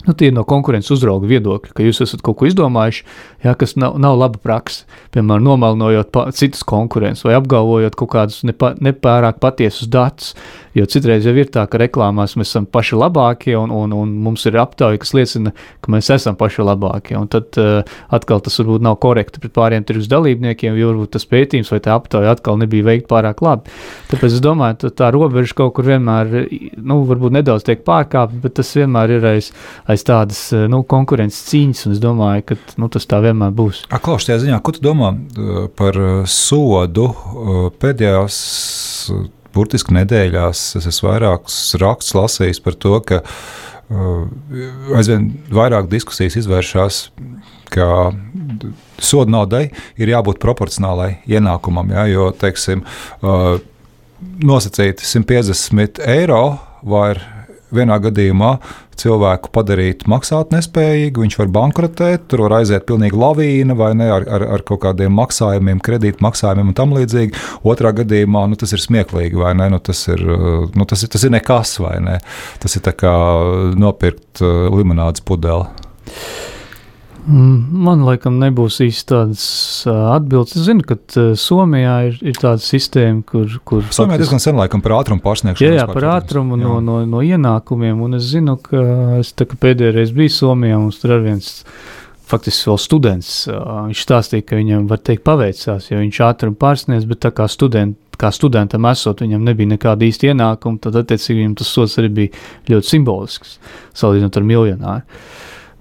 Nu, tie ir no konkurences uzrauga viedokļa, ka jūs esat kaut ko izdomājuši, jā, kas nav, nav laba praksa. Piemēram, nomalnojot citus konkurentus vai apgalvojot kaut kādus nepa, nepārāk patiesus datus. Jo citreiz jau ir tā, ka reklāmās mēs esam paši labākie, un, un, un mums ir aptauja, kas liecina, ka mēs esam paši labākie. Un tad uh, atkal tas varbūt nav korekti pret pāriem tirgus dalībniekiem, jo varbūt tas pētījums vai tā aptauja atkal nebija veikta pārāk labi. Tāpēc es domāju, ka tā robeža kaut kur vienmēr, nu, varbūt nedaudz tiek pārkāpta, bet tas vienmēr ir aiz, aiz tādas nu, konkurences cīņas, un es domāju, ka nu, tas tā vienmēr būs. Klausies, tajā ziņā, ko tu domā par sodu pēdējās? burtiski nedēļās es esmu vairākus rakstus lasījis par to, ka aizvien vairāk diskusijas izvēršas, ka soda naudai ir jābūt proporcionālai ienākumam. Ja, jo, teiksim, nosacīti 150 eiro var vienā gadījumā cilvēku padarīt maksāt nespējīgu, viņš var bankrotēt, tur var aiziet pilnīgi lavīna vai ne ar, ar, ar kaut kādiem maksājumiem, kredīt maksājumiem un tam līdzīgi. Otrā gadījumā nu, tas ir smieklīgi vai ne, nu, tas, ir, nu, tas, ir, tas ir nekas vai ne. Tas ir kā nopirkt uh, limonādes pudeli. Mm, man laikam nebūs īsti tādas atbildes. Es zinu, ka Somijā ir, ir tāda sistēma, kur. kur Somijā diezgan sen laikam par ātrumu pārsniegšanu. Jā, jā par ātrumu no, no, no ienākumiem. Un es zinu, ka es tā kā pēdējā reize biju Somijā, mums tur ir viens. Faktiski vēl students. Viņš stāstīja, ka viņam, var teikt, paveicās, jo viņš ātrumu pārsniedz, bet tā kā students kā studentam esot, viņam nebija nekāda īsta ienākuma, tad attiecīgi viņam tas sots arī bija ļoti simbolisks, salīdzinot ar miljonāru.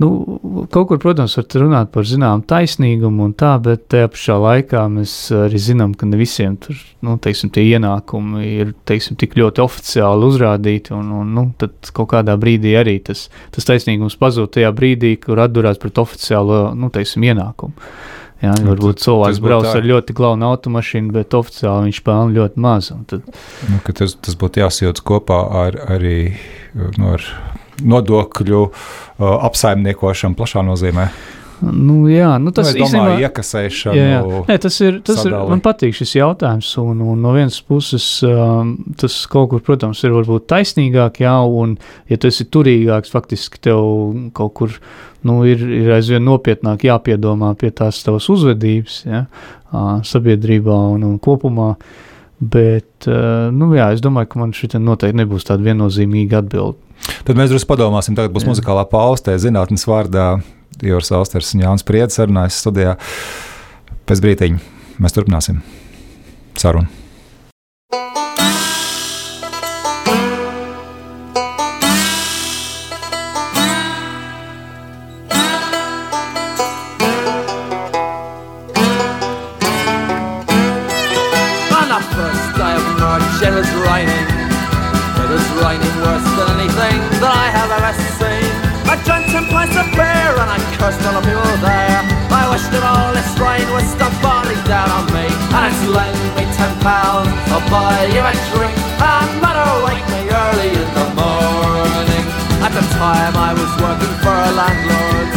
Nu, kaut kur, protams, var runāt par zināmu taisnīgumu un tā, bet tajā pašā laikā mēs arī zinām, ka ne visiem tur, nu, teiksim, tie ienākumi ir, teiksim, tik ļoti oficiāli uzrādīti, un, un nu, tad kaut kādā brīdī arī tas, tas taisnīgums pazūd tajā brīdī, kur atdurās pret oficiālo, nu, teiksim, ienākumu. Jā, nu, varbūt cilvēks brauc ar ļoti glaunu automašīnu, bet oficiāli viņš pelna ļoti maz. Tad... Nu, tas, tas būtu jāsajauc kopā ar, arī nu, ar nodokļu uh, apsaimniekošanu plašā nozīmē. Nu, jā, nu tas nu, īstenībā ir iekasēšana. Jā, jā. Nē, tas ir, tas sadali. ir. Man patīk šis jautājums, un, un no vienas puses um, tas kaut kur, protams, ir varbūt taisnīgāk, jā, un ja tu esi turīgāks, faktiski tev kaut kur nu, ir, ir aizvien nopietnāk jāpiedomā pie tās tavas uzvedības jā, sabiedrībā un, un kopumā. Bet, nu, jā, es domāju, ka man šī noteikti nebūs tāda viennozīmīga atbilde. Tad mēs drusku padomāsim, tagad būs Jā. muzikālā pauze, zinātnes vārdā Ivars Austers un Jānis Priedis sarunājas studijā. Pēc brītiņa mēs turpināsim sarunu. Wine was stuck body down on me And it's lent me ten pounds I'll buy you a drink And mother wake me early in the morning. At the time I was working for a landlord.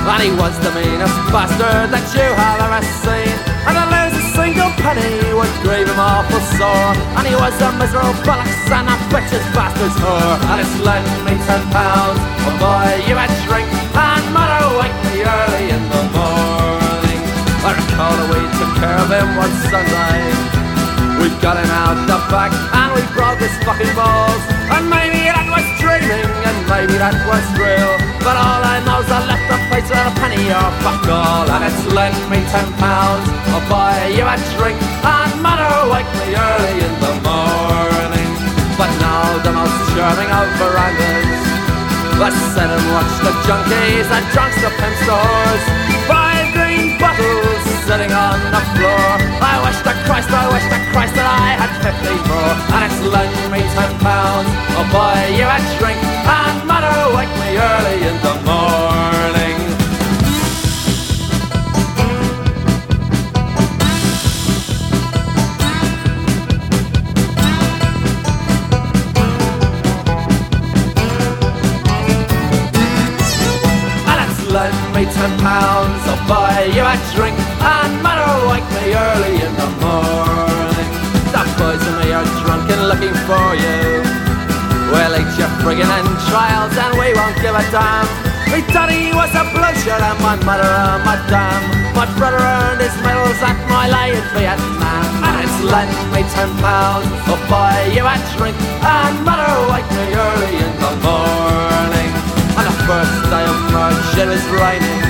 And he was the meanest bastard that you have ever seen. And to lose a single penny would grieve him awful sore And he was a miserable bollocks and a bitch's bastard's whore. And it's lent me ten pounds I'll buy you a drink And I we took care of him one Sunday We got him out the back and we broke his fucking balls. And maybe that was dreaming and maybe that was real. But all I know is I left the place with a penny or fuck all. And it's lent me ten pounds, I'll buy you a drink And mother wake me early in the morning. But now the most charming of verandas Let's sit and watch the junkies and drunks the pimp stores. Five green bottles sitting on the floor. I wish to Christ, I wish to Christ that I had fifty more. And it's lent me ten pounds, oh I'll buy you a drink And mother wake me early in the morning. And it's lent me ten pounds, I'll buy you a drink And mother wake me early in the morning. The boys and me are drunk and looking for you. We'll eat your friggin' entrails and we won't give a damn. Me daddy was a bloodshed and my mother a madame My brother earned his medals at my lay in Vietnam. And it's lent me ten pounds, I'll buy you a drink And mother wake me early in the morning. On the first day of March it was raining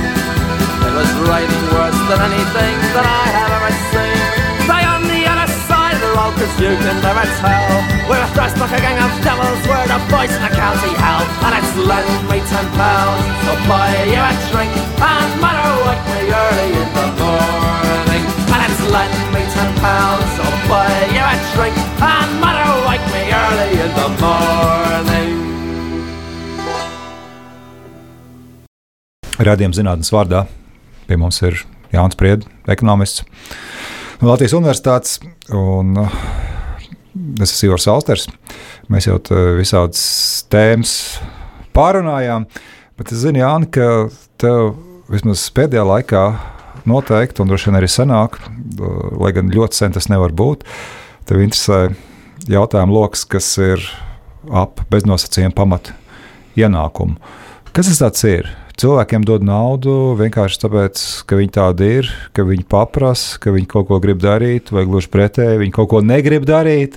It was raining worse than anything that I have ever seen. Stay on the other side of the road cause you can never tell. We're a thrust like a gang of devils We're the in the county hell. And it's lent me ten pounds I'll buy you a drink And mother wake me early in the morning. And it's lent me ten pounds I'll buy you a drink And mother wake me early in the morning. Radījuma zinātnes vārdā pie mums ir Jānis Priedes, ekonomists no Latvijas Universitātes. Un, uh, es esmu Ivars Alsters. Mēs jau te visādas tēmas pārunājām, bet es zinu, Jāni, ka tev vismaz pēdējā laikā noteikti, un droši vien arī senāk, uh, lai gan ļoti sen tas nevar būt, tev interesē jautājumu lokus, kas ir ap beznosacījumu pamatu ienākumu. Kas tas ir? Cilvēkiem dod naudu vienkārši tāpēc, ka viņi tādi ir, ka viņi paprasa, ka viņi kaut ko grib darīt, vai gluži pretēji, viņi kaut ko negrib darīt.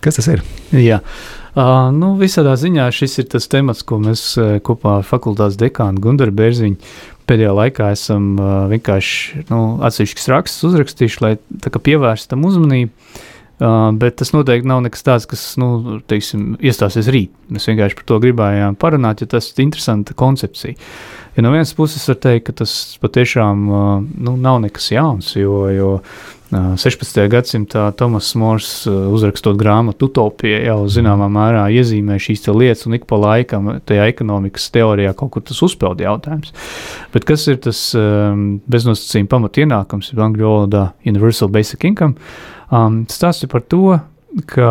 Kas tas ir? Jā, uh, nu, visādā ziņā šis ir tas temats, ko mēs uh, kopā ar fakultātes dekānu Gunteru Bērziņu pēdējā laikā esam uh, vienkārši nu, atsevišķus rakstus uzrakstījuši, lai pievērstu tam uzmanību. Uh, bet tas noteikti nav nekas tāds, kas nu, teiksim, iestāsies rīt. Mēs vienkārši par to gribējām parunāt, jo tas ir interesanta koncepcija. Ja no vienas puses var teikt, ka tas patiešām uh, nu, nav nekas jauns, jo, jo uh, 16. gadsimtā Tomas Mors uzrakstot grāmatu Utopija jau zināmā mērā iezīmē šīs lietas, un ik pa laikam tajā ekonomikas teorijā kaut kur tas uzpeld jautājums. Bet kas ir tas um, beznosacījuma pamat ienākums, ir angļu valodā Universal Basic Income? Um, Stāsti par to, ka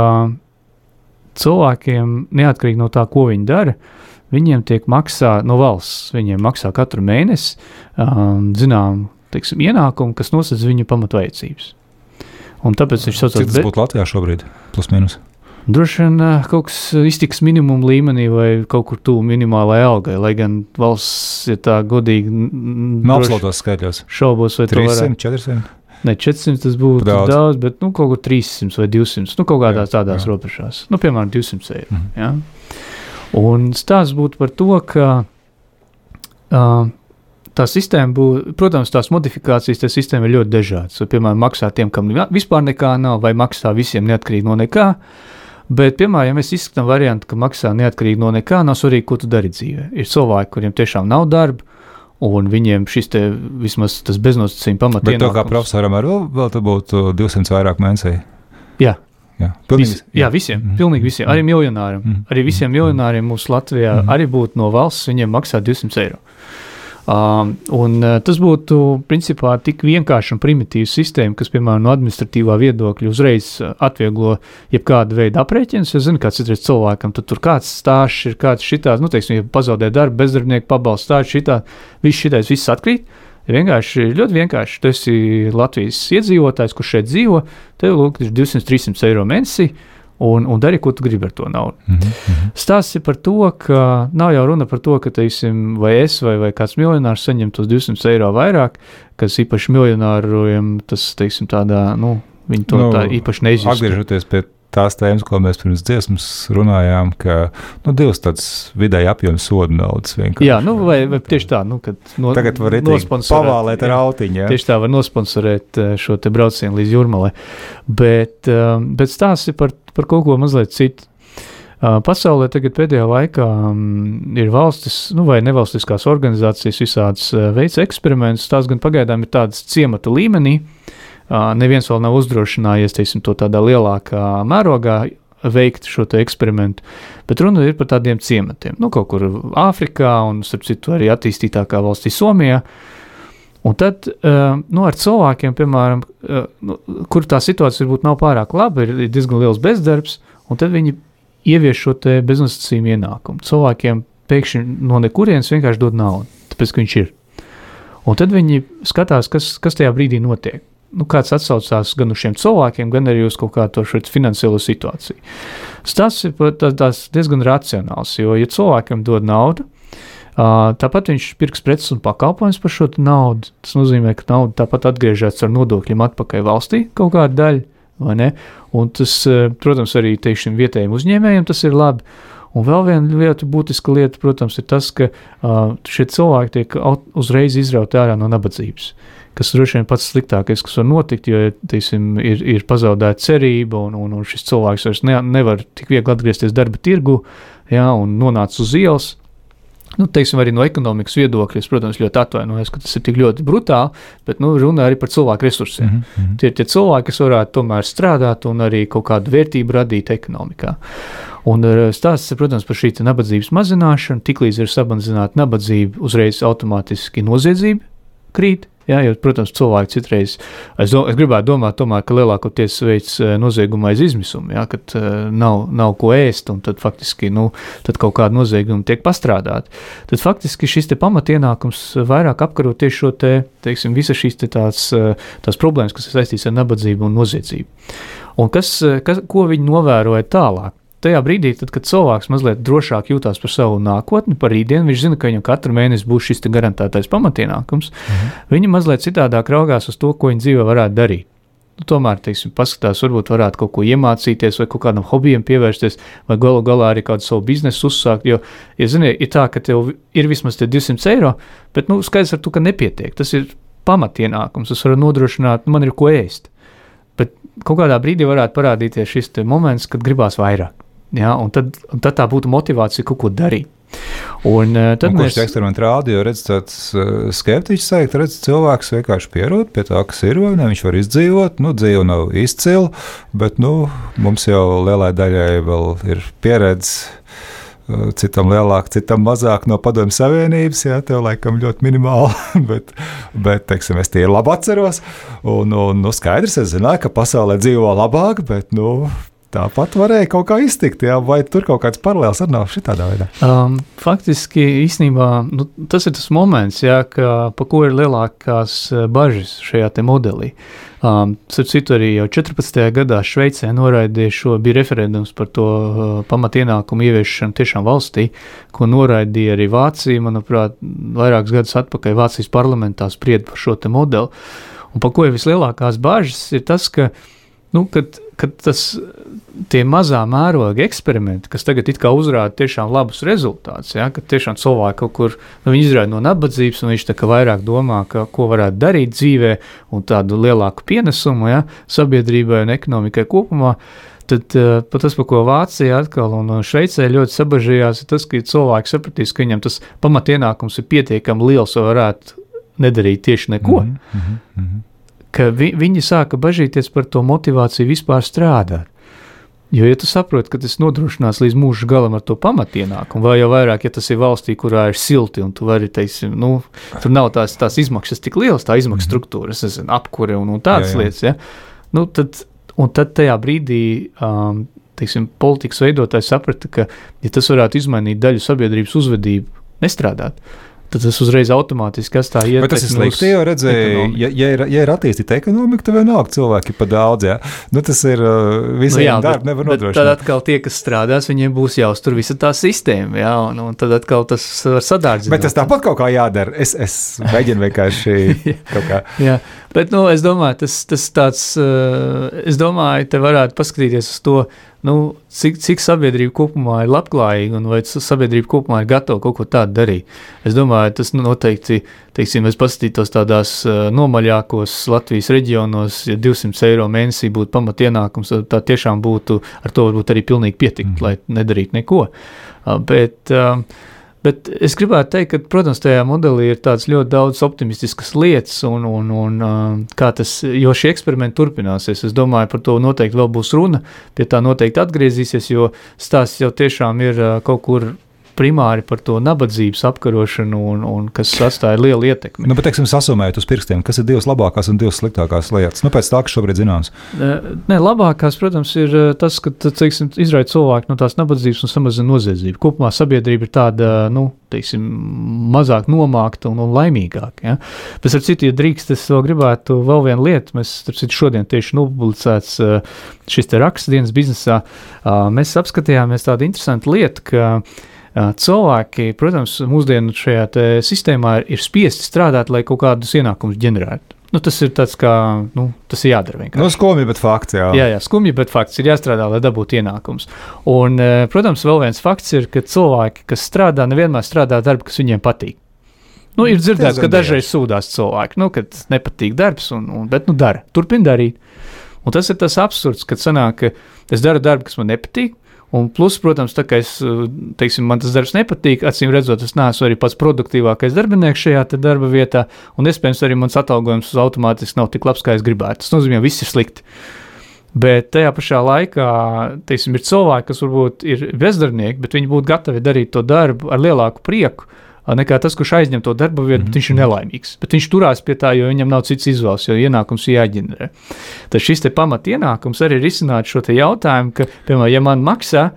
cilvēkiem, neatkarīgi no tā, ko viņi dara, viņiem tiek maksā no valsts, viņiem maksā katru mēnesi um, zinām, teiksim, ienākumu, kas nosacīs viņu pamatvajadzības. Un tāpēc viņš sauc Cik tas būtu Latvijā šobrīd? Plus mīnus. Droši vien uh, kaut kas iztiks minimuma līmenī vai kaut kur tuvu minimālajai algai, lai gan valsts, ja tā godīgi Nav droši absolūtos skaitļos. šaubos, vai to varētu. 300, 400. Ne 400 tas būtu Daudz. daudz, bet nu, kaut kur 300 vai 200. Nu, kaut kādās Jā, tādās jā. robežās. Nu, piemēram, 200 eiro. Mhm. Ja? Un stāsts būtu par to, ka uh, tā sistēma būtu, protams, tās modifikācijas tajā sistēmā ir ļoti dažādas. Piemēram, maksā tiem, kam vispār nekā nav, vai maksā visiem neatkarīgi no nekā. Bet, piemēram, ja mēs izskatām variantu, ka maksā neatkarīgi no nekā, nav svarīgi, ko tu dari dzīvē. Ir cilvēki, kuriem tiešām nav darba, un viņiem šis te vismaz tas beznosacījuma pamats Bet to kā profesoram ar vēl, vēl būtu 200 vairāk mēnesī. Jā, Jā, Vis, pilnīgi, jā, visiem. Mhm. Pilnīgi visiem. Arī miljonāriem. Mhm. Arī visiem miljonāriem mūsu Latvijā Mhm. arī būtu no valsts, viņiem maksā 200 eiro. Um, un, uh, tas būtu principā tik vienkārši un primitīvs sistēma, kas, piemēram, no administratīvā viedokļa uzreiz uh, atvieglo jebkādu veidu aprēķinus. Es zinu, kā citreiz cilvēkam tur, tur kāds stāsts ir, kāds šitās, nu, teiksim, ja pazaudē darbu, bezdarbnieku pabalstu stāsts, šitā, viss šitais, viss atkrīt. Ir vienkārši ļoti vienkārši. Tu esi Latvijas iedzīvotājs, kurš šeit dzīvo, tev lūk, ir 200-300 eiro mēnesī. Un, un dari, ko tu gribi ar to naudu. Mm -hmm. Stāsts ir par to, ka nav jau runa par to, ka, teiksim, vai es vai, vai kāds miljonārs saņem tos 200 eiro vairāk, kas īpaši miljonāriem tas, teiksim, tādā, nu, viņi to Nu, tā īpaši neizjūt. Atgriežoties pie tās tēmas, ko mēs pirms dziesmas runājām, ka nu, divas tādas vidēji apjomas sodu naudas vienkārši. Jā, nu, vai, vai tieši tā, nu, kad no, Tagad var pavālēt ar jā. autiņu. Ja? Tieši tā var nosponsorēt eh, šo te braucienu līdz jūrmalē. Bet, um, bet stāsts ir par, par kaut ko mazliet citu. Uh, Pasaulē tagad pēdējā laikā um, ir valstis, nu, vai nevalstiskās organizācijas visādas veids eksperimentus. Tās gan pagaidām ir tādas ciemata līmenī. Uh, neviens vēl nav uzdrošinājies teiksim, to tādā lielākā mērogā veikt šo eksperimentu. Bet runa ir par tādiem ciematiem. Nu, kaut kur Āfrikā un, starp citu, arī attīstītākā valstī Somijā. Un tad nu, ar cilvēkiem, piemēram, nu, kur tā situācija varbūt nav pārāk laba, ir diezgan liels bezdarbs, un tad viņi ievieš šo beznosacījumu ienākumu. Cilvēkiem pēkšņi no nekurienes vienkārši dod naudu, tāpēc, ka viņš ir. Un tad viņi skatās, kas, kas tajā brīdī notiek. Nu, kāds atsaucās gan uz šiem cilvēkiem, gan arī uz kaut kādu finansiālo situāciju. Tas ir tā- tās diezgan racionāls, jo, ja cilvēkam dod naudu, tāpat viņš pirks preces un pakalpojumus par šo naudu. Tas nozīmē, ka nauda tāpat atgriežas ar nodokļiem atpakaļ valstī kaut kāda daļa. Un tas, protams, arī teiksim, vietējiem uzņēmējiem tas ir labi. Un vēl viena lieta, būtiska lieta, protams, ir tas, ka uh, šie cilvēki tiek uzreiz izrauti ārā no nabadzības. Kas droši vien pats sliktākais, kas var notikt, jo teiksim, ir, ir pazaudēta cerība, un, un, un šis cilvēks vairs ne, nevar tik viegli atgriezties darba tirgu jā, un nonāca uz ielas. Nu, teiksim, arī no ekonomikas viedokļa, es, protams, ļoti atvainojos, ka tas ir tik ļoti brutāli, bet nu, runa arī par cilvēku resursiem. Mm -hmm. Tie ir tie cilvēki, kas varētu tomēr strādāt un arī kaut kādu vērtību radīt ekonomikā. Un eh, stāsts protams, par šī nabadzības mazināšanu. Tiklīdz ir samazināta nabadzība, uzreiz automātiski noziedzība krīt. Jā, jo, protams, cilvēki citreiz, es, do, es gribētu domāt, tomēr, ka lielākoties veids eh, noziegumu aiz izmisumu, jā, kad uh, nav, nav ko ēst, un tad faktiski nu, tad kaut kāda nozieguma tiek pastrādāta. Tad faktiski šis pamatienākums vairāk apkaro tieši šo te, teiksim, visas šīs te tās, eh, tās problēmas, kas saistītas ar nabadzību un noziedzību. Un kas, kas, ko viņi novēroja tālāk? Tajā brīdī, tad, kad cilvēks mazliet drošāk jūtas par savu nākotni, par rītdienu, viņš zina, ka viņam katru mēnesi būs šis te garantētais pamatienākums. Mhm. Viņi mazliet citādāk raugās uz to, ko viņi dzīvē varētu darīt. Nu, tomēr, teiksim, paskatās, varbūt varētu kaut ko iemācīties, vai kaut kādam hobijam pievērsties, vai galu galā arī kādu savu biznesu uzsākt. Jo, ja zini, ir tā, ka tev ir vismaz tie 200 eiro, bet nu, skaidrs ar to, ka nepietiek. Tas ir pamatienākums, tas var nodrošināt, nu, man ir ko ēst. Bet kaut kādā brīdī varētu parādīties šis te moments, kad gribās vairāk. Ja, un tad, un tad tā būtu motivācija kaut ko darīt. Un, uh, tad Un mēs Kurš eksperimentu rāda, jo redz, tāds uh, skeptiķis teikt, redz, cilvēks vienkārši pierod pie tā, kas ir, vai ne, viņš var izdzīvot, nu, dzīve nav izcila, bet, nu, mums jau lielai daļai vēl ir pieredze, uh, citam lielāk, citam mazāk no padomju savienības, jā, tev laikam ļoti minimāli, bet, bet, teiksim, es tie labi atceros, un, un, nu, skaidrs, es zināju, ka pasaulē dzīvo labāk, bet, nu, tāpat varēja kaut kā iztikt, jā, vai tur kaut kāds paralēls arī nav šitādā veidā. Um, faktiski īstenībā nu, tas ir tas moments, jā, ka, pa ko ir lielākās eh, bažas šajā modelī. Um, Starp citu, arī jau 14. gadā Šveicē noraidīja šo, bija referendums par to uh, pamatienākumu ieviešanu tiešām valstī, ko noraidīja arī Vācija, manuprāt, vairākus gadus atpakaļ Vācijas parlamentā spried par šo modeli. Un pa ko ir vislielākās bažas, ir tas, ka, nu, kad, kad tas tie mazā mēroga eksperimenti, kas tagad it kā uzrāda tiešām labus rezultātus, ja, ka tiešām cilvēki kaut kur nu, izrāda no nabadzības, un viņš tā kā vairāk domā, ka, ko varētu darīt dzīvē, un tādu lielāku pienesumu ja, sabiedrībai un ekonomikai kopumā. Tad uh, pat tas, par ko Vācija atkal un Šveicē ļoti sabažījās, ir tas, ka cilvēki sapratīs, ka viņam tas pamatienākums ir pietiekami liels, lai varētu nedarīt tieši neko. Mm Mhm, mhm. ka vi, viņi sāka bažīties par to motivāciju vispār strādāt. Jo, ja tu saproti, ka tas nodrošinās līdz mūža galam ar to pamatienākumu, vai jau vairāk, ja tas ir valstī, kurā ir silti, un tu vari, teiksim, nu, tur nav tās, tās izmaksas tik lielas, tā izmaksu struktūra, es nezinu, apkure un, un tādas Jā, jā. lietas, ja? nu, tad, un tad tajā brīdī, um, teiksim, politikas veidotājs saprata, ka, ja tas varētu izmainīt daļu sabiedrības uzvedību, nestrādāt, tad tas uzreiz automātiski atstāja Bet tas ir slikti, jo redzēji, ja, ja, ir, ja ir attīstīta ekonomika, tad vienalga cilvēki pa daudz. Ja? Nu, tas ir uh, visiem nu, darbi, nevar bet tad nodrošināt. atkal tie, kas strādās, viņiem būs jāuztur visa tā sistēma, jā, un, un tad atkal tas var sadārdzināt. Bet tas tāpat kaut kā jādara. Es, es mēģinu vienkārši kaut kā. Jā, bet nu, es domāju, tas, tas tāds, uh, es domāju, te varētu paskatīties uz to, nu, cik, cik sabiedrība kopumā ir labklājīga un vai sabiedrība kopumā ir gatava kaut ko tādu darīt. Es domāju, tas nu, noteikti, teiksim, es paskatītos tādās uh, nomaļākos Latvijas reģionos, ja 200 eiro mēnesī būtu pamatienākums, tad tā tiešām būtu, ar to varbūt arī pilnīgi pietikt, mm. lai nedarītu neko. Bet, uh, Bet es gribētu teikt, ka, protams, tajā modelī ir tāds ļoti daudz optimistiskas lietas, un, un, un uh, kā tas, jo šie eksperimenti turpināsies. Es domāju, par to noteikti vēl būs runa, pie tā noteikti atgriezīsies, jo stāsts jau tiešām ir uh, kaut kur primāri par to nabadzības apkarošanu, un, un kas atstāja lielu ietekmi. Nu, bet, teiksim, sasumējot uz pirkstiem, kas ir divas labākās un divas sliktākās lietas? Nu, pēc tā, kas šobrīd zināms. Nē, labākās, protams, ir tas, ka teiksim, izraisa cilvēku no tās nabadzības un samazina noziedzību. Kopumā sabiedrība ir tāda, nu, teiksim, mazāk nomākta un, un laimīgāka. Ja? Bet, ar citu, ja drīkst, es vēl gribētu vēl vienu lietu. Mēs, starp citu, šodien tieši nopublicēts šis raksts dienas biznesā. Mēs apskatījāmies tādu interesantu lietu, ka Cilvēki, protams, mūsdienu šajā sistēmā ir, spiesti strādāt, lai kaut kādus ienākumus ģenerētu. Nu, tas ir tāds, kā nu, tas ir jādara vienkārši. Nu, skumji, bet fakts, jā. Jā, jā, skumji, bet fakts ir jāstrādā, lai dabūtu ienākumus. Un, protams, vēl viens fakts ir, ka cilvēki, kas strādā, nevienmēr strādā darbu, kas viņiem patīk. Nu, ir dzirdēts, ka dažreiz sūdzās cilvēki, nu, kad nepatīk darbs, un, un, bet nu, dara, turpina darīt. Un tas ir tas absurds, kad sanāk, ka es daru darbu, kas man nepatīk. Un plus, protams, tā kā es, teiksim, man tas darbs nepatīk, acīm redzot, es neesmu arī pats produktīvākais darbinieks šajā darba vietā, un iespējams arī mans atalgojums automātiski nav tik labs, kā es gribētu. Tas nozīmē, ka viss ir slikti. Bet tajā pašā laikā, teiksim, ir cilvēki, kas varbūt ir bezdarbnieki, bet viņi būtu gatavi darīt to darbu ar lielāku prieku nekā tas, kurš aizņem to darba vietu, mm -hmm. bet viņš ir nelaimīgs. Bet viņš turās pie tā, jo viņam nav cits izvēles, jo ienākums ir jāģenerē. Tad šis pamat ienākums arī risināt šo jautājumu, ka, piemēram, ja man maksā,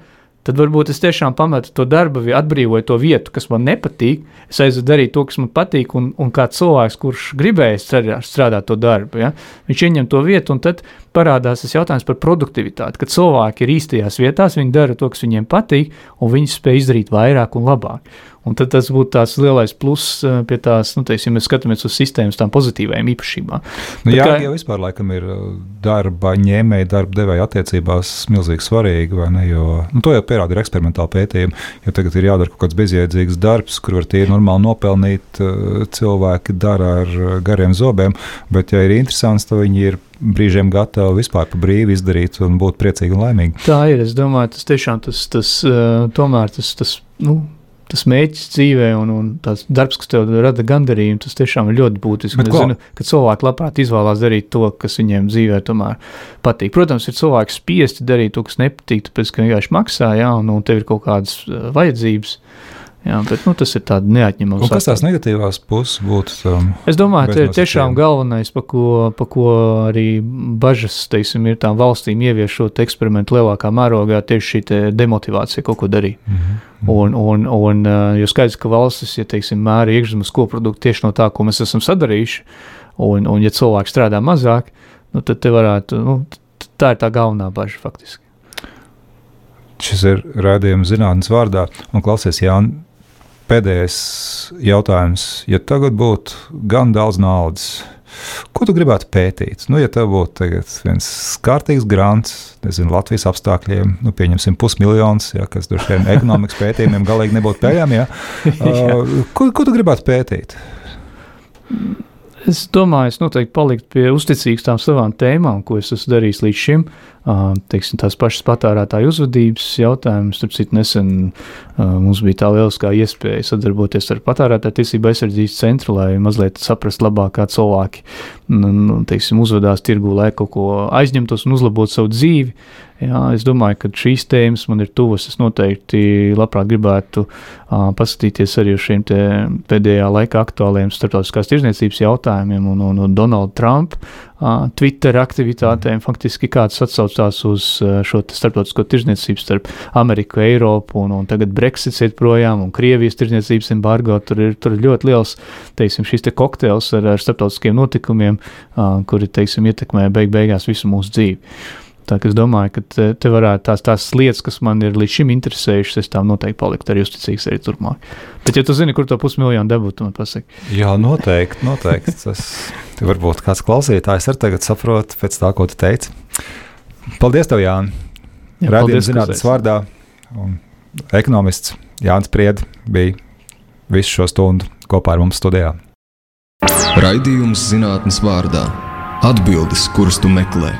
tad varbūt es tiešām pametu to darbu, atbrīvoju to vietu, kas man nepatīk. Es aizvedu darīt to, kas man patīk, un, un kā cilvēks, kurš gribēja strādāt, strādāt to darbu, ja, viņš ieņem to vietu, un tad parādās tas jautājums par produktivitāti. Kad cilvēki ir īstajās vietās, viņi dara to, kas viņiem patīk, un viņi spēj izdarīt vairāk un labāk. Un tad tas būtu tāds lielais pluss eh, pie tās, nu, teiksim, mēs skatāmies uz sistēmas tām pozitīvajām īpašībām. Nu, jā, kā- jau vispār laikam ir uh, darba ņēmēji, darba devēja attiecībās milzīgi svarīgi, vai ne? Jo, nu, to jau pierāda ir eksperimentāli pētījumi, jo tagad ir jādara kaut kāds bezjēdzīgs darbs, kur var tīri normāli nopelnīt, uh, cilvēki dara ar gariem zobiem, bet ja ir interesants, tad viņi ir brīžiem gatavi vispār pa brīvi izdarīt un būt priecīgi un laimīgi. Tā ir. Es domāju, tas tiešām tas, tas uh, tomēr tas, tas, nu, tas mēģis dzīvē un, un tas darbs, kas tev rada gandarījumu, tas tiešām ir ļoti būtisks. Bet Es zinu, ka cilvēki labprāt izvēlās darīt to, kas viņiem dzīvē tomēr patīk. Protams, ir cilvēki spiesti darīt to, kas nepatīk, tāpēc, ka vienkārši maksā, jā, un, un tev ir kaut kādas uh, vajadzības. Jā, bet nu, tas ir tāds neatņemams. Un kas tās negatīvās puses būtu? Um, Es domāju, ka bez tiešām galvenais, pa ko, pa ko arī bažas teiksim, ir tām valstīm ieviešot eksperimentu lielākā mērogā, tieši šī demotivācija kaut ko darīt. mhm. Un, un, un uh, jo skaidrs, ka valstis, ja teiksim, mēra iekšzemes koproduktu tieši no tā, ko mēs esam sadarījuši, un, un ja cilvēki strādā mazāk, nu, tad te varētu, nu, tā ir tā galvenā bažas faktiski. Šis ir rādījums zinātnes vārdā. Un klausies, Jānis, pēdējais jautājums. Ja tagad būtu gan daudz naudas, ko tu gribētu pētīt? Nu, ja tev būtu viens kārtīgs grants, nezinu, Latvijas apstākļiem, nu, pieņemsim pusmiljons, ja, kas droši vien ekonomikas pētījumiem galīgi nebūtu pieejami. Ja. Uh, ko, ko tu gribētu pētīt? Es domāju, es noteikti paliktu pie uzticīgas tām savām tēmām, ko es esmu darījis līdz šim. Teiksim, tās pašas patērētāju uzvedības jautājumus, citu, nesen Mums bija tā lieliskā iespēja sadarboties ar patērētāju tiesību aizsardzības centru, lai mazliet saprastu labāk, kā cilvēki nu, teiksim, uzvedās tirgū, lai kaut ko aizņemtos un uzlabotu savu dzīvi. Jā, es domāju, ka šīs tēmas man ir tuvas. Es noteikti labprāt gribētu uh, paskatīties arī uz šiem pēdējā laikā aktuāliem starptautiskās tirzniecības jautājumiem un, un, un Donalda Trumpa uh, Twitter aktivitātēm. Faktiski kāds atsaucās uz uh, šo starptautisko tirzniecību starp Ameriku, Eiropu un, un tagad Brexits iet projām un Krievijas tirzniecības embargo. Tur ir, tur ir ļoti liels teiksim, šis te kokteils ar, ar starptautiskiem notikumiem, uh, kuri teiksim, ietekmē beig beigās visu mūsu dzīvi. Tā kā es domāju, ka te, te varētu tās, tās lietas, kas man ir līdz šim interesējušas, es tām noteikti paliktu arī uzticīgs arī turpmāk. Bet, ja tu zini, kur to pusmiljonu dabūtu, man pasaki. Jā, noteikti. noteikti. Tas varbūt kāds klausītājs ar tagad saprot pēc tā, ko tu teici. Paldies tev, Jāni. Jā, Radījums zinātnes vārdā. Un ekonomists Jānis Priedi bija visu šo stundu kopā ar mums studijā. Raidījums zinātnes vārdā - atbildes, kuras tu meklē.